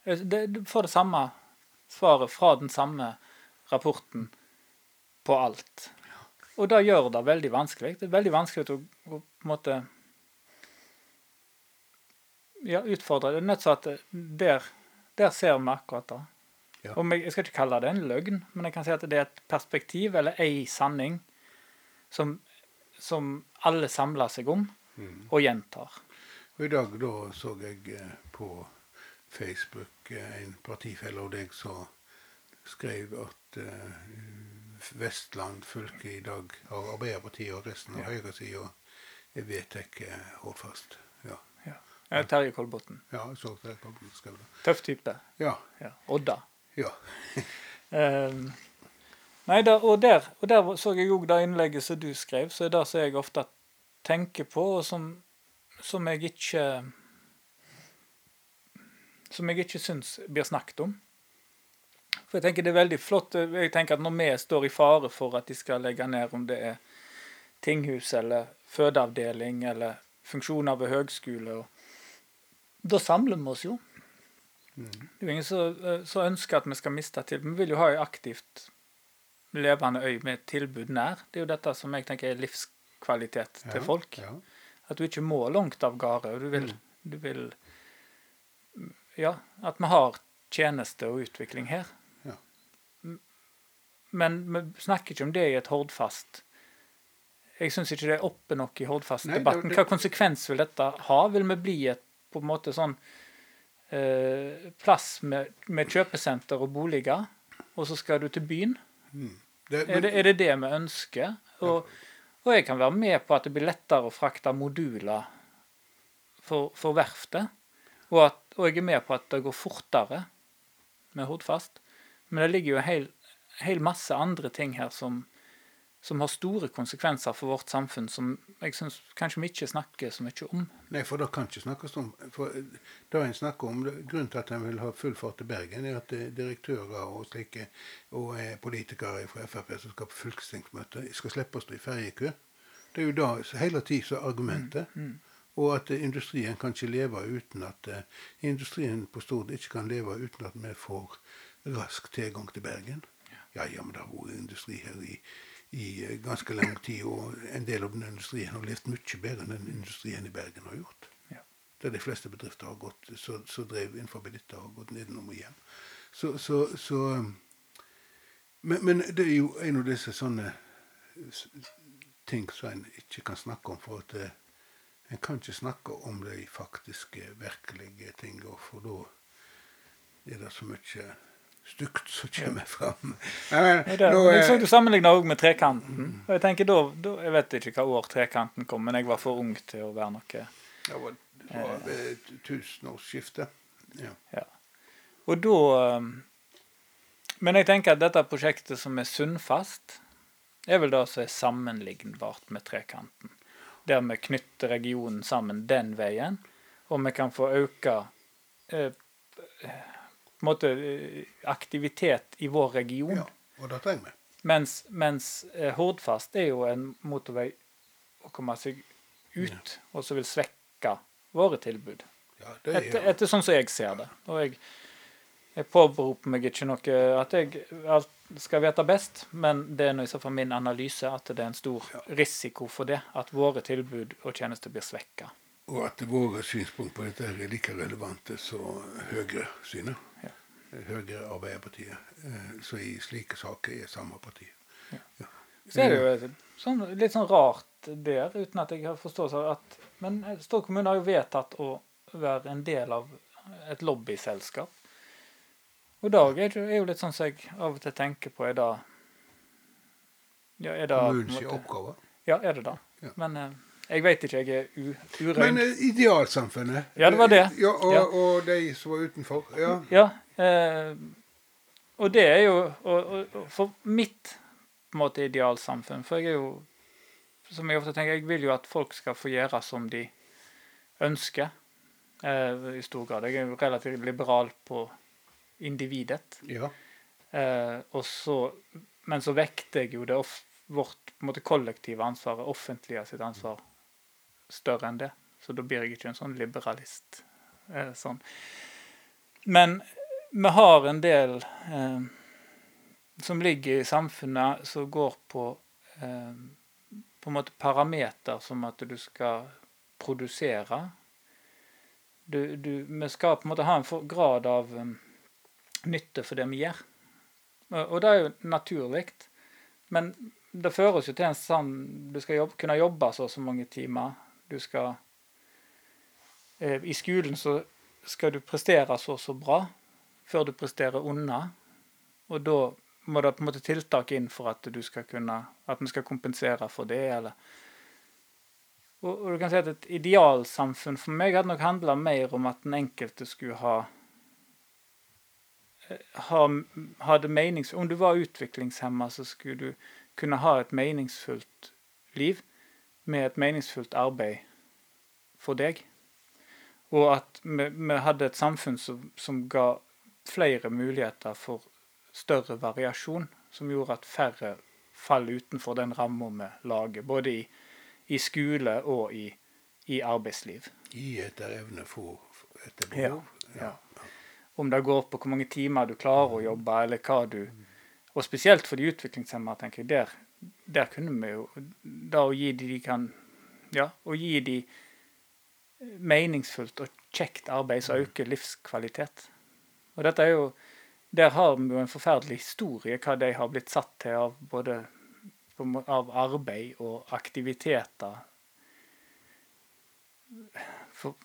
Eh, det- Du får det samme svaret fra den samme rapporten på alt. Og det gjør det veldig vanskelig. Det er veldig vanskelig å, å på en måte ja, utfordre. Det er nødt til at der, der ser vi akkurat det. Ja. Jeg, jeg skal ikke kalle det en løgn, men jeg kan si at det er et perspektiv eller ei sanning som, som alle samler seg om og gjentar. Og I dag da så jeg eh, på Facebook eh, en partifelle av deg som skrev at eh, Vestland fylke i dag har Arbeiderpartiet og resten av høyresida er vedtatt Hordfast. Ja. Ja. Terje Kolbotn. ja, jeg så det. Pablo skrev det. Tøff type. Ja. Ja. Odda. ja. um, nei, da, og, der, og der så jeg òg det innlegget som du skrev, så er det som jeg ofte tenker på, og som, som jeg ikke Som jeg ikke syns blir snakket om. For jeg tenker det er veldig flott. Jeg tenker at når vi står i fare for at de skal legge ned, om det er tinghus eller fødeavdeling eller funksjoner ved høgskole, da samler vi oss jo. Det er jo ingen som eh, ønsker at vi skal miste tilbud. Vi vil jo ha ei aktivt levende øy med et tilbud nær. Det er jo dette som jeg tenker er livskvalitet til Ja, folk. Ja. At du ikke må langt av gårde. Du vil, du vil Ja, at vi har tjeneste og utvikling her. Ja. Men vi snakker ikke om det i et Hordfast. Jeg syns ikke det er oppe nok i Hordfast-debatten. Hva konsekvens vil dette ha? Vil vi bli et på en måte sånn eh, plass med, med kjøpesenter og boliger, og så skal du til byen? Det, Er det, er det det vi ønsker? Og, og jeg kan være med på at det blir lettere å frakte moduler for, for verftet. Og, at, og jeg er med på at det går fortere med Hordfast. Men det ligger jo en hel, hel masse andre ting her som, som har store konsekvenser for vårt samfunn, som jeg syns kanskje vi ikke snakker så mye om. Nei, for det kan ikke snakkes om. For det en snakker om, Grunnen til at en vil ha full fart til Bergen, er at direktører og slike, og eh, politikere fra Frp som skal på fylkestingsmøte, skal slippe å stå i ferjekø. Det er jo da hele så argumentet. Og at industrien kan ikke leve uten at eh, industrien på Stord ikke kan leve uten at vi får rask tilgang til Bergen. Ja, ja, men det har vært industri her i, i eh, ganske lang tid, og en del av den industrien har levd mye bedre enn den industrien i Bergen har gjort. Ja. Der de fleste bedrifter har gått, så, så drev innenfor dette har gått nedenom og hjem. Så, så, så men, men det er jo en av disse sånne ting som en ikke kan snakke om, for at eh, en kan ikke snakke om de faktiske, virkelige tingene, for da er det så mye stygt som kommer fram. Men, Det, nå, eh, du sammenligna òg med trekanten. Og jeg tenker da, da, Jeg vet ikke hva år trekanten kom, men jeg var for ung til å være noe det var, det var ved tusenårsskiftet. Ja. Ja. Og da um, Men jeg tenker at dette prosjektet som er Sunnfast, er vel det som er sammenlignbart med trekanten. Der vi knytter regionen sammen den veien, og vi kan få øke eh, måte eh, aktivitet i vår region. ja. Og det trenger vi. Mens, mens eh, Hordfast er jo en motorvei å komme seg ut, og som vil svekke våre tilbud. Ja, det Etter, er, etter sånn som jeg ser det. Og jeg, jeg påberoper meg ikke noe at jeg skal vite best, men det er nå i så fall min analyse at det er en stor risiko for det. At våre tilbud og tjenester blir svekka. og at våre synspunkt på dette er like relevante som Høyre synet. Ja. Høyre Arbeiderpartiet. eh, Så i slike saker er samme parti. Ja. Så er det jo sånn, litt sånn rart der, uten at jeg har forståelse av at Men Stord kommune har jo vedtatt å være en del av et lobbyselskap. Og Dag er jo- litt sånn som jeg av og til tenker på, er det Ja, er det Kommunens oppgave. Ja, er det det? Ja. Men eh, jeg vet ikke, jeg er urøyd. Men eh, idealsamfunnet Ja, det var det. Ja, og, Ja. og de som var utenfor. Ja. Ja, eh, og det er jo og, og for mitt på en måte idealsamfunn. For jeg er jo, som jeg ofte tenker, jeg vil jo at folk skal få gjøre som de ønsker. Eh, I stor grad. Jeg er jo relativt liberal på individet. ja. Eh, så, men så vekter jeg jo det off, vårt måte, kollektive ansvaret, offentlige sitt ansvar, større enn det. Så da blir jeg ikke en sånn liberalist eh, sånn. Men vi har en del eh, som ligger i samfunnet som går på eh, på en måte parameter som at du skal produsere. Du, du, vi skal på en måte ha en grad av um, nytte for det vi gjør. Og, det er jo naturlig. Men det føres jo til en sånn Du skal jobbe, kunne jobbe så og så mange timer. Du skal eh, I skolen så skal du prestere så og så bra før du presterer unna. Og da må det på en måte tiltak inn for at du skal kunne, at vi skal kompensere for det, eller og, og, du kan si at Et idealsamfunn for meg hadde nok handla mer om at den enkelte skulle ha hadde menings, Om du var utviklingshemma, så skulle du kunne ha et meningsfullt liv med et meningsfullt arbeid for deg. Og at vi, vi hadde et samfunn som, som ga flere muligheter for større variasjon, som gjorde at færre faller utenfor den ramma vi lager, både i, i skole og i, i, arbeidsliv. Gi etter evne, få etter behov. Ja, ja. Om det går på hvor mange timer du klarer å jobbe, eller hva du Og spesielt for de utviklingshemmede, tenker jeg, der, der kunne vi jo Da å gi de, de kan Ja, å gi de meningsfullt og kjekt arbeid som øker livskvalitet. Og dette er jo der har vi jo en forferdelig historie, hva de har blitt satt til av både av arbeid og aktiviteter. For,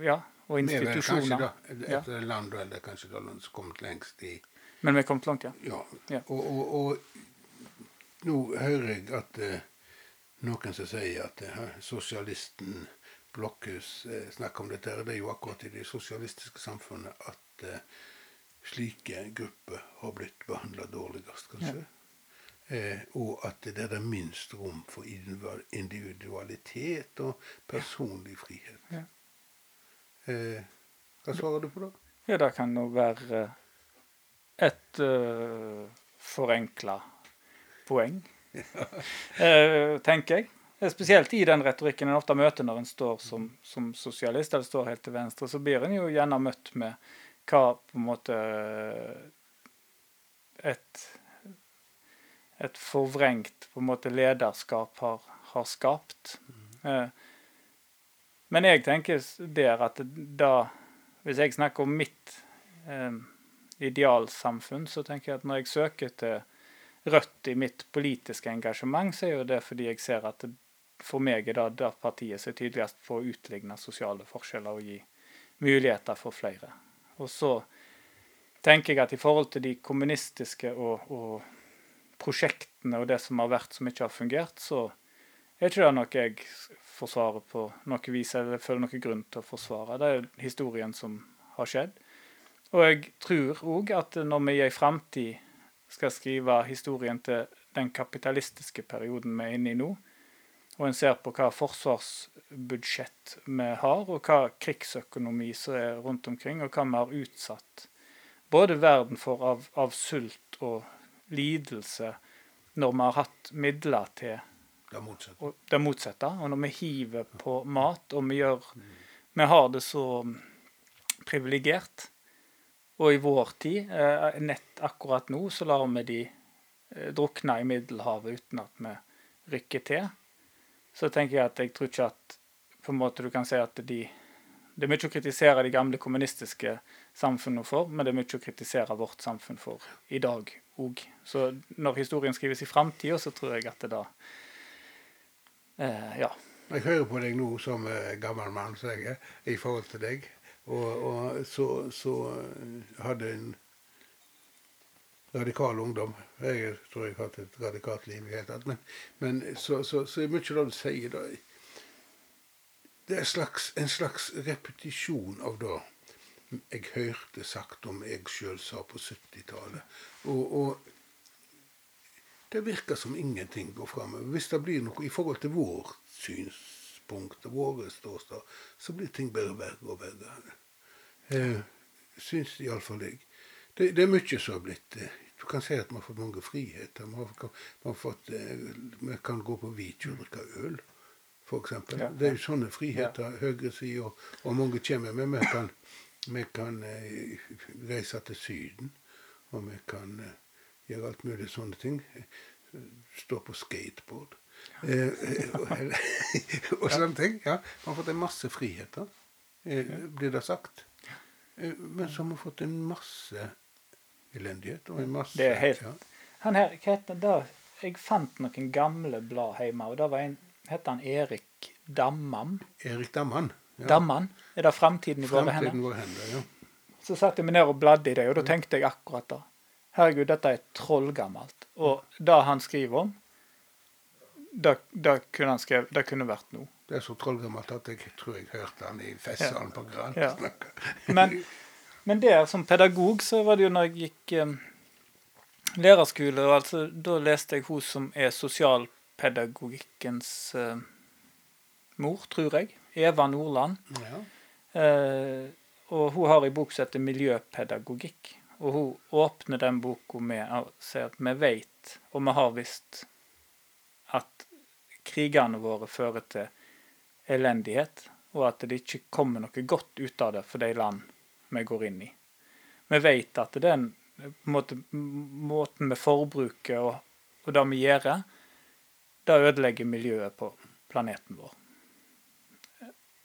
ja, og institusjoner. Vi er vel kanskje da, et land eller kanskje da som kommet lengst i Men vi er kommet langt, ja. Ja. ja. Og, og, og, nå hører jeg at uh, noen som sier at uh, sosialisten Blokhus uh, snakker om dette. Det er jo akkurat i det sosialistiske samfunnet at slike grupper har blitt behandla dårligst, kanskje. Ja. Eh, og at det er det minst rom for individualitet og personlig frihet. Ja. Eh, hva svarer du på da? Ja, Det kan jo være et uh, eh, forenkla poeng, uh, tenker jeg. Spesielt i den retorikken en ofte møter når en står som, som sosialist, eller står helt til venstre, så blir en jo gjerne møtt med hva på en måte et et forvrengt på en måte lederskap har, har skapt. Mm. Men jeg tenker der at da Hvis jeg snakker om mitt eh, idealsamfunn, så tenker jeg at når jeg søker til Rødt i mitt politiske engasjement, så er jo det fordi jeg ser at for meg er det det partiet som er tydeligst på å utligne sosiale forskjeller og gi muligheter for flere. Og så tenker jeg at i forhold til de kommunistiske og, og prosjektene og det som har vært som ikke har fungert, så ikke det noe jeg forsvarer på noe vis, eller føler noen grunn til å forsvare. Det er historien som har skjedd. Og jeg tror òg at når vi i ei framtid skal skrive historien til den kapitalistiske perioden vi er inne i nå, og en ser på hva forsvarsbudsjett vi har, og hva krigsøkonomi som er rundt omkring, og hva vi har utsatt både verden for av, av sult og lidelse når vi har hatt midler til det motsatte. Det motsatte. Og når vi hiver på mat, og vi, gjør, vi har det så privilegert. Og i vår tid, eh, nett akkurat nå, så lar vi de eh, drukne i Middelhavet uten at vi rykker til så tenker jeg at jeg tror ikke at på en måte du kan si at de Det er mye å kritisere de gamle kommunistiske samfunnene for, men det er mye å kritisere vårt samfunn for i dag òg. Så når historien skrives i framtida, så tror jeg at det da Ja. Jeg hører på deg nå som uh, gammel mann, som jeg er, i forhold til deg. Og, og så, så uh, hadde en radikal ungdom. Jeg tror jeg har hatt et radikalt liv i hele tatt. Men, men så, så, så er mye av det du da Det er slags, en slags repetisjon av det jeg hørte sagt om jeg sjøl sa på 70-tallet. Og, og, det virker som ingenting går framover. Hvis det blir noe i forhold til vår synspunkt og våre ståsteder, så blir ting bare verre og verre. Eh, syns iallfall jeg. Det, det, er mye som har blitt eh, Du kan si at vi har fått mange friheter. Vi, har, vi, har fått, eh, vi kan gå på video og drikke øl. f.eks. Ja. Det er jo sånne friheter høyresida og, og mange kommer med. Vi kan, vi kan eh, reise til Syden, og vi kan eh, gjøre alt mulig sånne ting. Stå på skateboard. Ja. og, og sånne ting. Ja. Man har fått en masse friheter, eh, blir det sagt. Eh, men så har vi fått en masse elendighet og en masse Det er helt ja. Han her, hva heter det? Jeg fant noen gamle blad hjemme, og det var en het han Erik Damman. Erik Damman. Ja. Damman? Er det framtiden i våre hender? Våre hender, ja. Så satt jeg meg ned og bladde i det, og da tenkte jeg akkurat da. Herregud, dette er trollgammelt. Og det han skriver om, det, det kunne han skrevet, det kunne vært nå. Det er så trollgammelt at jeg tror jeg hørte han i festsalen på Gran Ja. snakke. Men, men der som pedagog så var det jo når jeg gikk eh, lærerskole, og altså, da leste jeg hun som er sosialpedagogikkens eh, mor, tror jeg. Eva Nordland. Ja. Eh, og hun har en bok som heter 'Miljøpedagogikk'. Og hun åpner den boka med å si at vi vet, og vi har visst, at krigene våre fører til elendighet, og at det ikke kommer noe godt ut av det for de land vi går inn i. Vi vet at den måte, måten vi forbruker og, og det vi gjør, det ødelegger miljøet på planeten vår.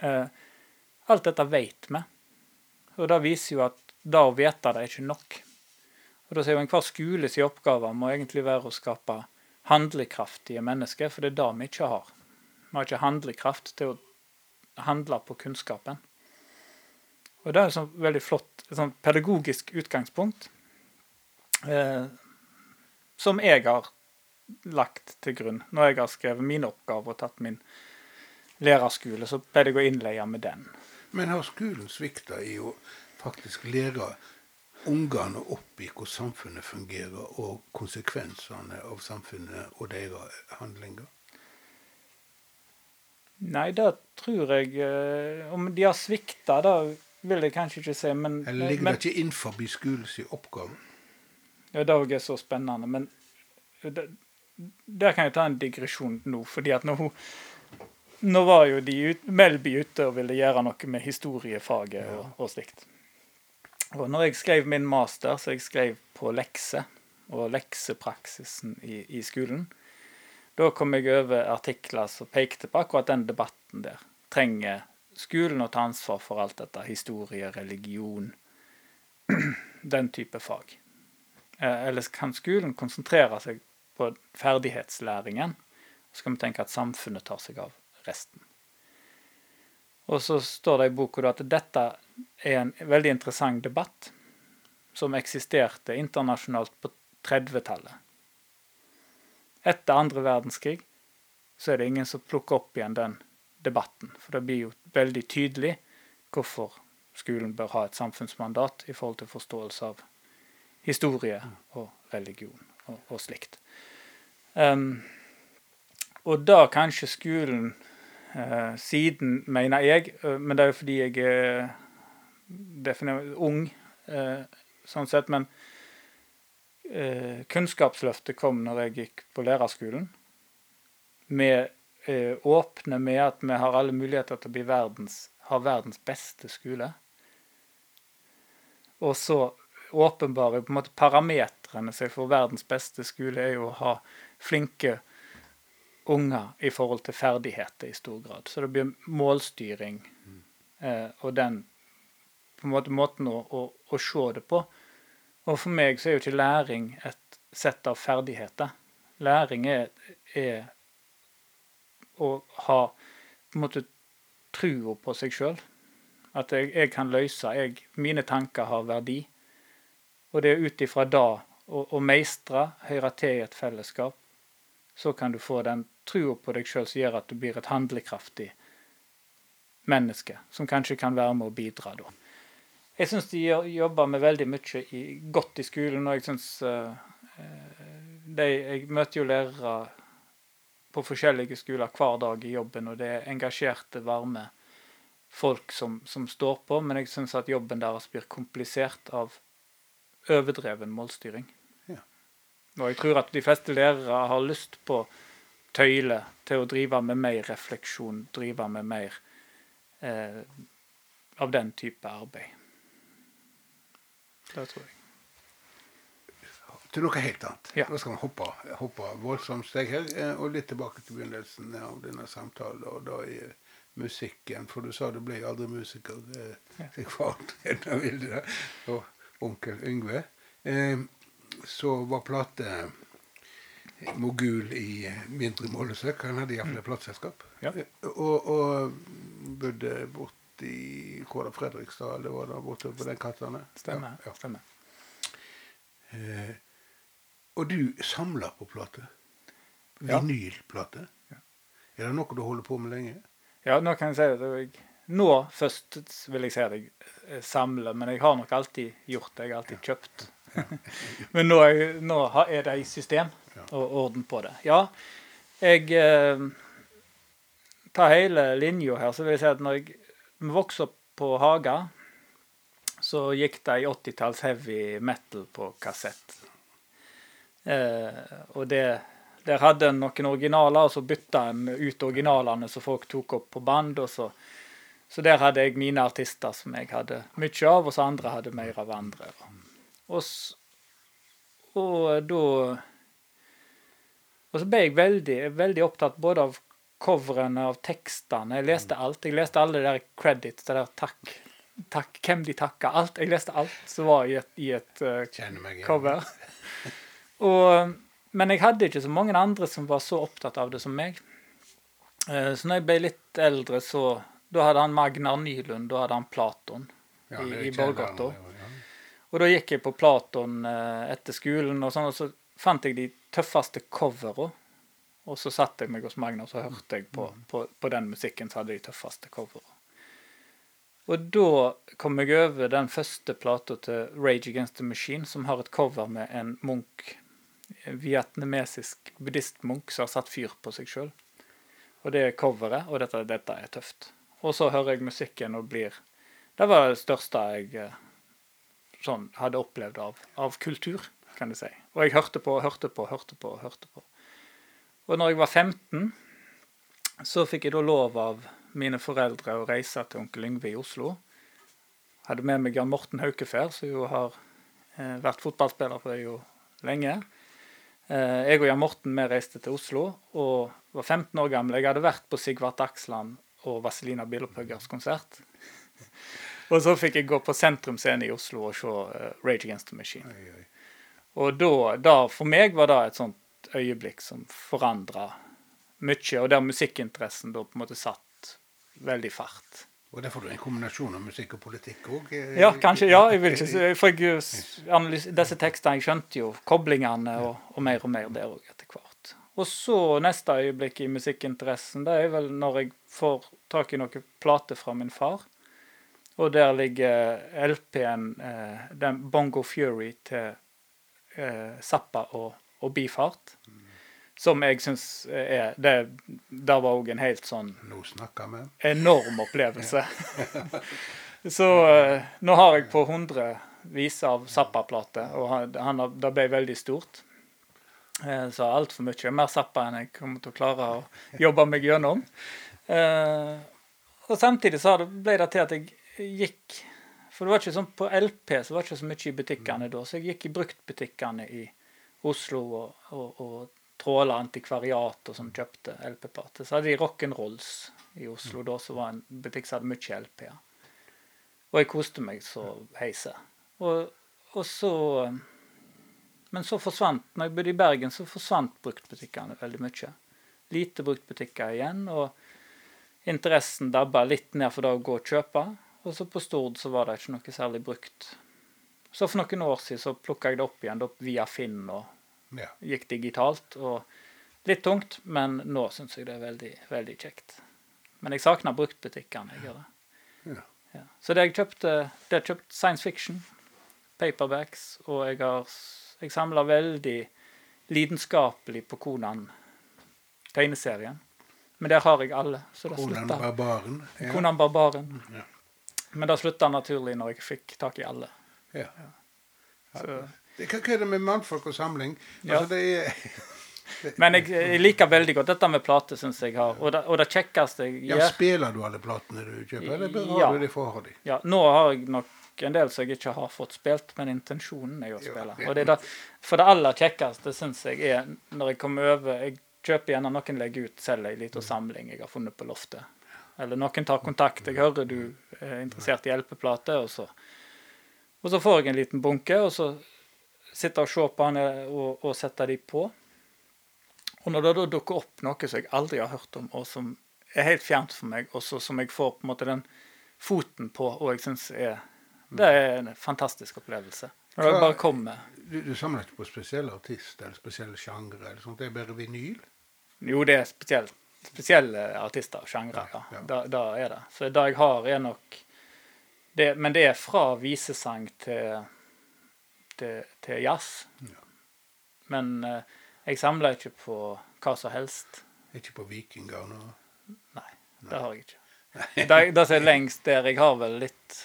Eh, alt dette vet vi. Og det viser jo at det å vite det er ikke nok. Og da sier jo enhver skole sin oppgave må egentlig være å skape handlekraftige mennesker, for det er det vi ikke har. Vi har ikke handlekraft til å handle på kunnskapen. Og det er et sånn veldig flott sånn pedagogisk utgangspunkt eh, som jeg har lagt til grunn når jeg har skrevet mine oppgaver og tatt min lærerskole, så pleide jeg å innleie med den. Men har skolen svikta i å faktisk lære ungene opp i hvordan samfunnet fungerer, og konsekvensene av samfunnet og deres handlinger? Nei, det tror jeg eh, Om de har svikta, det vil jeg kanskje ikke si, men Eller ligger men, det ikke innenfor skolens oppgave? Ja, det òg er så spennende. Men det, der kan jeg ta en digresjon nå, fordi at nå Nå var jo de ut, Melby ute og ville gjøre noe med historiefaget og, og slikt. Og når jeg skrev min master, så jeg skrev på lekse og leksepraksisen i, i skolen. Da kom jeg over artikler som pekte på akkurat den debatten der. Trenger skolen å ta ansvar for alt dette? Historie, religion, den type fag. Eh, Eller kan skolen konsentrere seg på ferdighetslæringen? Så kan vi tenke at samfunnet tar seg av resten. Og så står det i boka at dette er en veldig interessant debatt som eksisterte internasjonalt på 30-tallet. Etter andre verdenskrig så er det ingen som plukker opp igjen den debatten. For det blir jo veldig tydelig hvorfor skolen bør ha et samfunnsmandat i forhold til forståelse av historie og religion og, og slikt. Um, og da kanskje skolen uh, siden, mener jeg, uh, men det er jo fordi jeg er definert ung, eh, sånn sett, men eh, Kunnskapsløftet kom når jeg gikk på lærerskolen. Vi eh, åpner med at vi har alle muligheter til å bli verdens, ha verdens beste skole. Og så åpenbare på en måte parametrene seg for verdens beste skole er jo å ha flinke unger i forhold til ferdigheter i stor grad. Så det blir målstyring eh, og den på en måte måten å, å, å se det på. Og for meg så er jo ikke læring et sett av ferdigheter. Læring er, er å ha på en måte trua på seg sjøl. At jeg, jeg kan løse jeg, Mine tanker har verdi. Og det er ut ifra det å, å meistre, høre til i et fellesskap, så kan du få den trua på deg sjøl som gjør at du blir et handlekraftig menneske, som kanskje kan være med å bidra da. Jeg syns de jobber med veldig mye i, godt i skolen, og jeg syns Jeg møter jo lærere på forskjellige skoler hver dag i jobben, og det er engasjerte, varme folk som, som står på, men jeg syns at jobben deres blir komplisert av overdreven målstyring. Ja. Og jeg tror at de fleste lærere har lyst på tøyle til å drive med mer refleksjon, drive med mer eh, av den type arbeid. Det tror jeg. Til noe helt annet. Ja. Da skal vi hoppe, hoppe voldsomt steg her, eh, og litt tilbake til begynnelsen av denne samtalen. Og da i eh, musikken, for du sa du ble aldri musiker. eh, Ja. Slik far gjerne ville det. Og onkel Yngve. Eh, så var plate mogul i eh, mindre målesøk. Han hadde iallfall et plateselskap. Ja. Eh, Og, og bodde i Kåre Fredrikstad, eller var det borte på den kattene? Stemmer. Ja, ja. Stemmer. Eh, og du samler på plate? Ja. Vinylplate? Ja. Er det noe du holder på med lenge? Ja, nå kan jeg si det. Jeg, nå først vil jeg si at jeg eh, samler, men jeg har nok alltid gjort det. Jeg har alltid kjøpt. men nå, nå er det i system Ja. og orden på det. Ja, jeg eh, tar hele linja her, så vil jeg si at når jeg vi vokste opp på Haga, så gikk det i 80-talls heavy metal på kassett. Eh, og det der hadde en noen originaler, og så bytta en ut originalene som folk tok opp på band. Så Så der hadde jeg mine artister som jeg hadde mye av, og så andre hadde mer av andre. Og, og da Og så ble jeg veldig, veldig opptatt både av coverene, av tekstene. Jeg leste alt. Jeg leste alle de der credits, det der takk, takk, hvem de takka. Alt. Jeg leste alt som var i et, i et igjen. cover. Og, men jeg hadde ikke så mange andre som var så opptatt av det som meg. Uh, Så når jeg ble litt eldre, så Da hadde han Magnar Nylund, da hadde han Platon Ja, i, i ja. Og da gikk jeg på Platon uh, etter skolen, og sånn, og så fant jeg de tøffeste covera. Og så satte jeg meg hos Magna og så hørte jeg på, på, på den musikken som hadde de tøffeste covera. Og da kom jeg over den første plata til Rage Against the Machine, som har et cover med en munk, en vietnamesisk buddhistmunk som har satt fyr på seg sjøl. Og det er coveret, og dette, dette er tøft. Og så hører jeg musikken og blir Det var det største jeg eh, sånn hadde opplevd av, av kultur, kan du si. Og jeg hørte på, hørte på, hørte på, hørte på. Og når jeg var 15, så fikk jeg da lov av mine foreldre å reise til onkel Yngve i Oslo. Hadde med meg Jan Morten Haukefjær, som jo har eh, vært fotballspiller for det jo lenge. Eh, jeg og Jan Morten vi reiste til Oslo og var 15 år gamle. Jeg hadde vært på Sigvart Aksland og Vazelina Bilopphøggers konsert. Og så fikk jeg gå på Sentrum Scene i Oslo og se eh, Rage Against the Machine. Oi, oi. Og da, da, for meg var det et sånt øyeblikk som forandra mye, og der musikkinteressen da på en måte satt veldig fart. Og der får du en kombinasjon av musikk og politikk òg? Ja, kanskje. Ja, jeg vil ikke For jeg analys- disse tekstene, jeg skjønte jo koblingene og, og mer og mer der òg etter hvert. Og så neste øyeblikk i musikkinteressen, det er vel når jeg får tak i noen plater fra min far. Og der ligger LP-en, eh, den Bongo Fury til eh, Zappa og, og Bifart. Som jeg syns er Det, det var òg en helt sånn Nå snakker vi. enorm opplevelse. så eh, nå har jeg på 100 vis av Zappa-plater, og han, han det ble veldig stort. Eh, så altfor mye. Mer Zappa enn jeg kommer til å klare å jobbe meg gjennom. Eh, og samtidig så ble det til at jeg gikk For det var ikke sånn på LP så var det ikke så mye i butikkene da, så jeg gikk i bruktbutikkene i Oslo og, og, og tråla antikvariat og som kjøpte LP-plater. Så hadde de Rock'n'Rolls i Oslo da, som var en butikk som hadde mye LP-er. Og jeg koste meg så heise. Og, og så Men så forsvant Når jeg bodde i Bergen, så forsvant bruktbutikkene veldig mye. Lite bruktbutikker igjen, og interessen dabba litt ned for det å gå og kjøpe. Og så på Stord så var det ikke noe særlig brukt. Så for noen år siden så plukka jeg det opp igjen via Finn og Ja. gikk digitalt. og Litt tungt, men nå syns jeg det er veldig, veldig kjekt. Men jeg savner bruktbutikkene. jeg gjør det. Ja. Ja. Så det jeg kjøpte, det jeg kjøpt science fiction, paperbacks, og jeg har jeg samler veldig lidenskapelig på Konan, tegneserien. Men der har jeg alle. så det Konan slutta. Barbaren. Ja. Konan Barbaren. Ja. Men det slutta naturlig når jeg fikk tak i alle. Ja. Så, hva er det med mannfolk og samling? Ja. Altså, det er Men jeg, jeg liker veldig godt dette med plate, syns jeg har. Og det, og det kjekkeste jeg Ja, Spiller du alle platene du kjøper, eller har Ja. du de for de? Ja, nå har jeg nok en del som jeg ikke har fått spilt, men intensjonen er jo å spille. ja. Og det er for det aller kjekkeste syns jeg er når jeg kommer over Jeg kjøper gjerne noen legger ut selv ei lita samling jeg har funnet på loftet. Eller noen tar kontakt. Jeg hører du er interessert i LP-plate, og så Og så får jeg en liten bunke, og så sitter jeg og ser på den og, og setter de på. Og når det da dukker opp noe som jeg aldri har hørt om, og som er helt fjernt for meg, og så som jeg får på en måte den foten på, og jeg syns er Det er en fantastisk opplevelse. Når det bare kommer. Du, du samler ikke på spesielle artister eller spesielle sjangre? eller sånt, Det er bare vinyl? Jo, det er spesielt, spesielle artister og sjangre. Ja, Ja, ja. Da, da er det. Så det jeg har, er nok det, Men det er fra visesang til, til, til jazz. Ja. Men eh, jeg samler ikke på hva som helst. Ikke på vikinger nå? Nei, det har jeg ikke. Det, som er lengst der Jeg har vel litt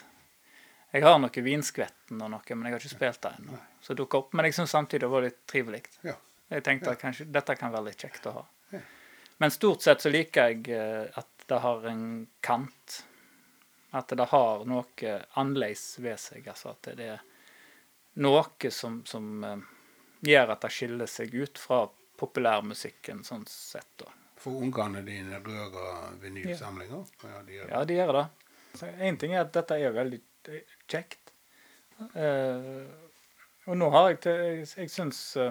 Jeg har noe Vinskvetten og noe, men jeg har ikke spilt det ennå. Så dukker opp. Men jeg syns samtidig det var litt trivelig. Ja. Jeg tenkte at kanskje dette kan være litt kjekt å ha. Ja. Men stort sett så liker jeg eh, at det har en kant. At det har noe annerledes ved seg. Altså at det er noe som, som eh, gjør at det skiller seg ut fra populærmusikken sånn sett. da. For ungene dine rører vinylsamlinger? Ja. Ja, de gjør det. Én ting er at dette er veldig eh, kjekt. Uh, og nå har jeg til Jeg, jeg syns uh,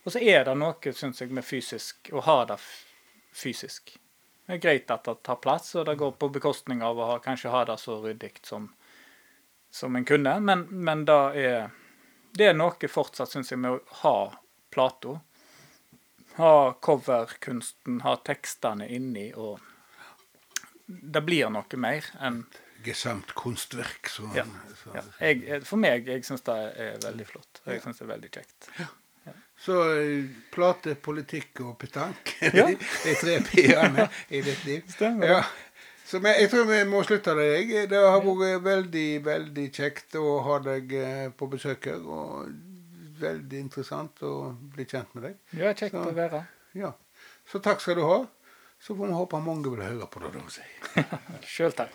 Og så er det noe, syns jeg, med fysisk Å ha det fysisk. Det er greit at det tar plass, og det går på bekostning av å ha, kanskje ha det så ryddig som, som en kunne, men, men det er Det er noe fortsatt, syns jeg, med å ha plata. Ha coverkunsten, ha tekstene inni, og det blir noe mer enn Gesamt kunstverk. Så, Ja, ja. Jeg, For meg, jeg syns det er veldig flott. Jeg syns det er veldig kjekt. Så eh, plate, politikk og petank. Ja. de, tre p-ene i ditt liv. Stemmer. Ja. Så men jeg tror vi må slutte der. jeg. Det har vært veldig, veldig kjekt å ha deg eh, på besøk her. Og veldig interessant å bli kjent med deg. Ja, kjekt Så- å være. Ja. Så takk skal du ha. Så får vi håpe mange vil høre på det. Sjøl takk.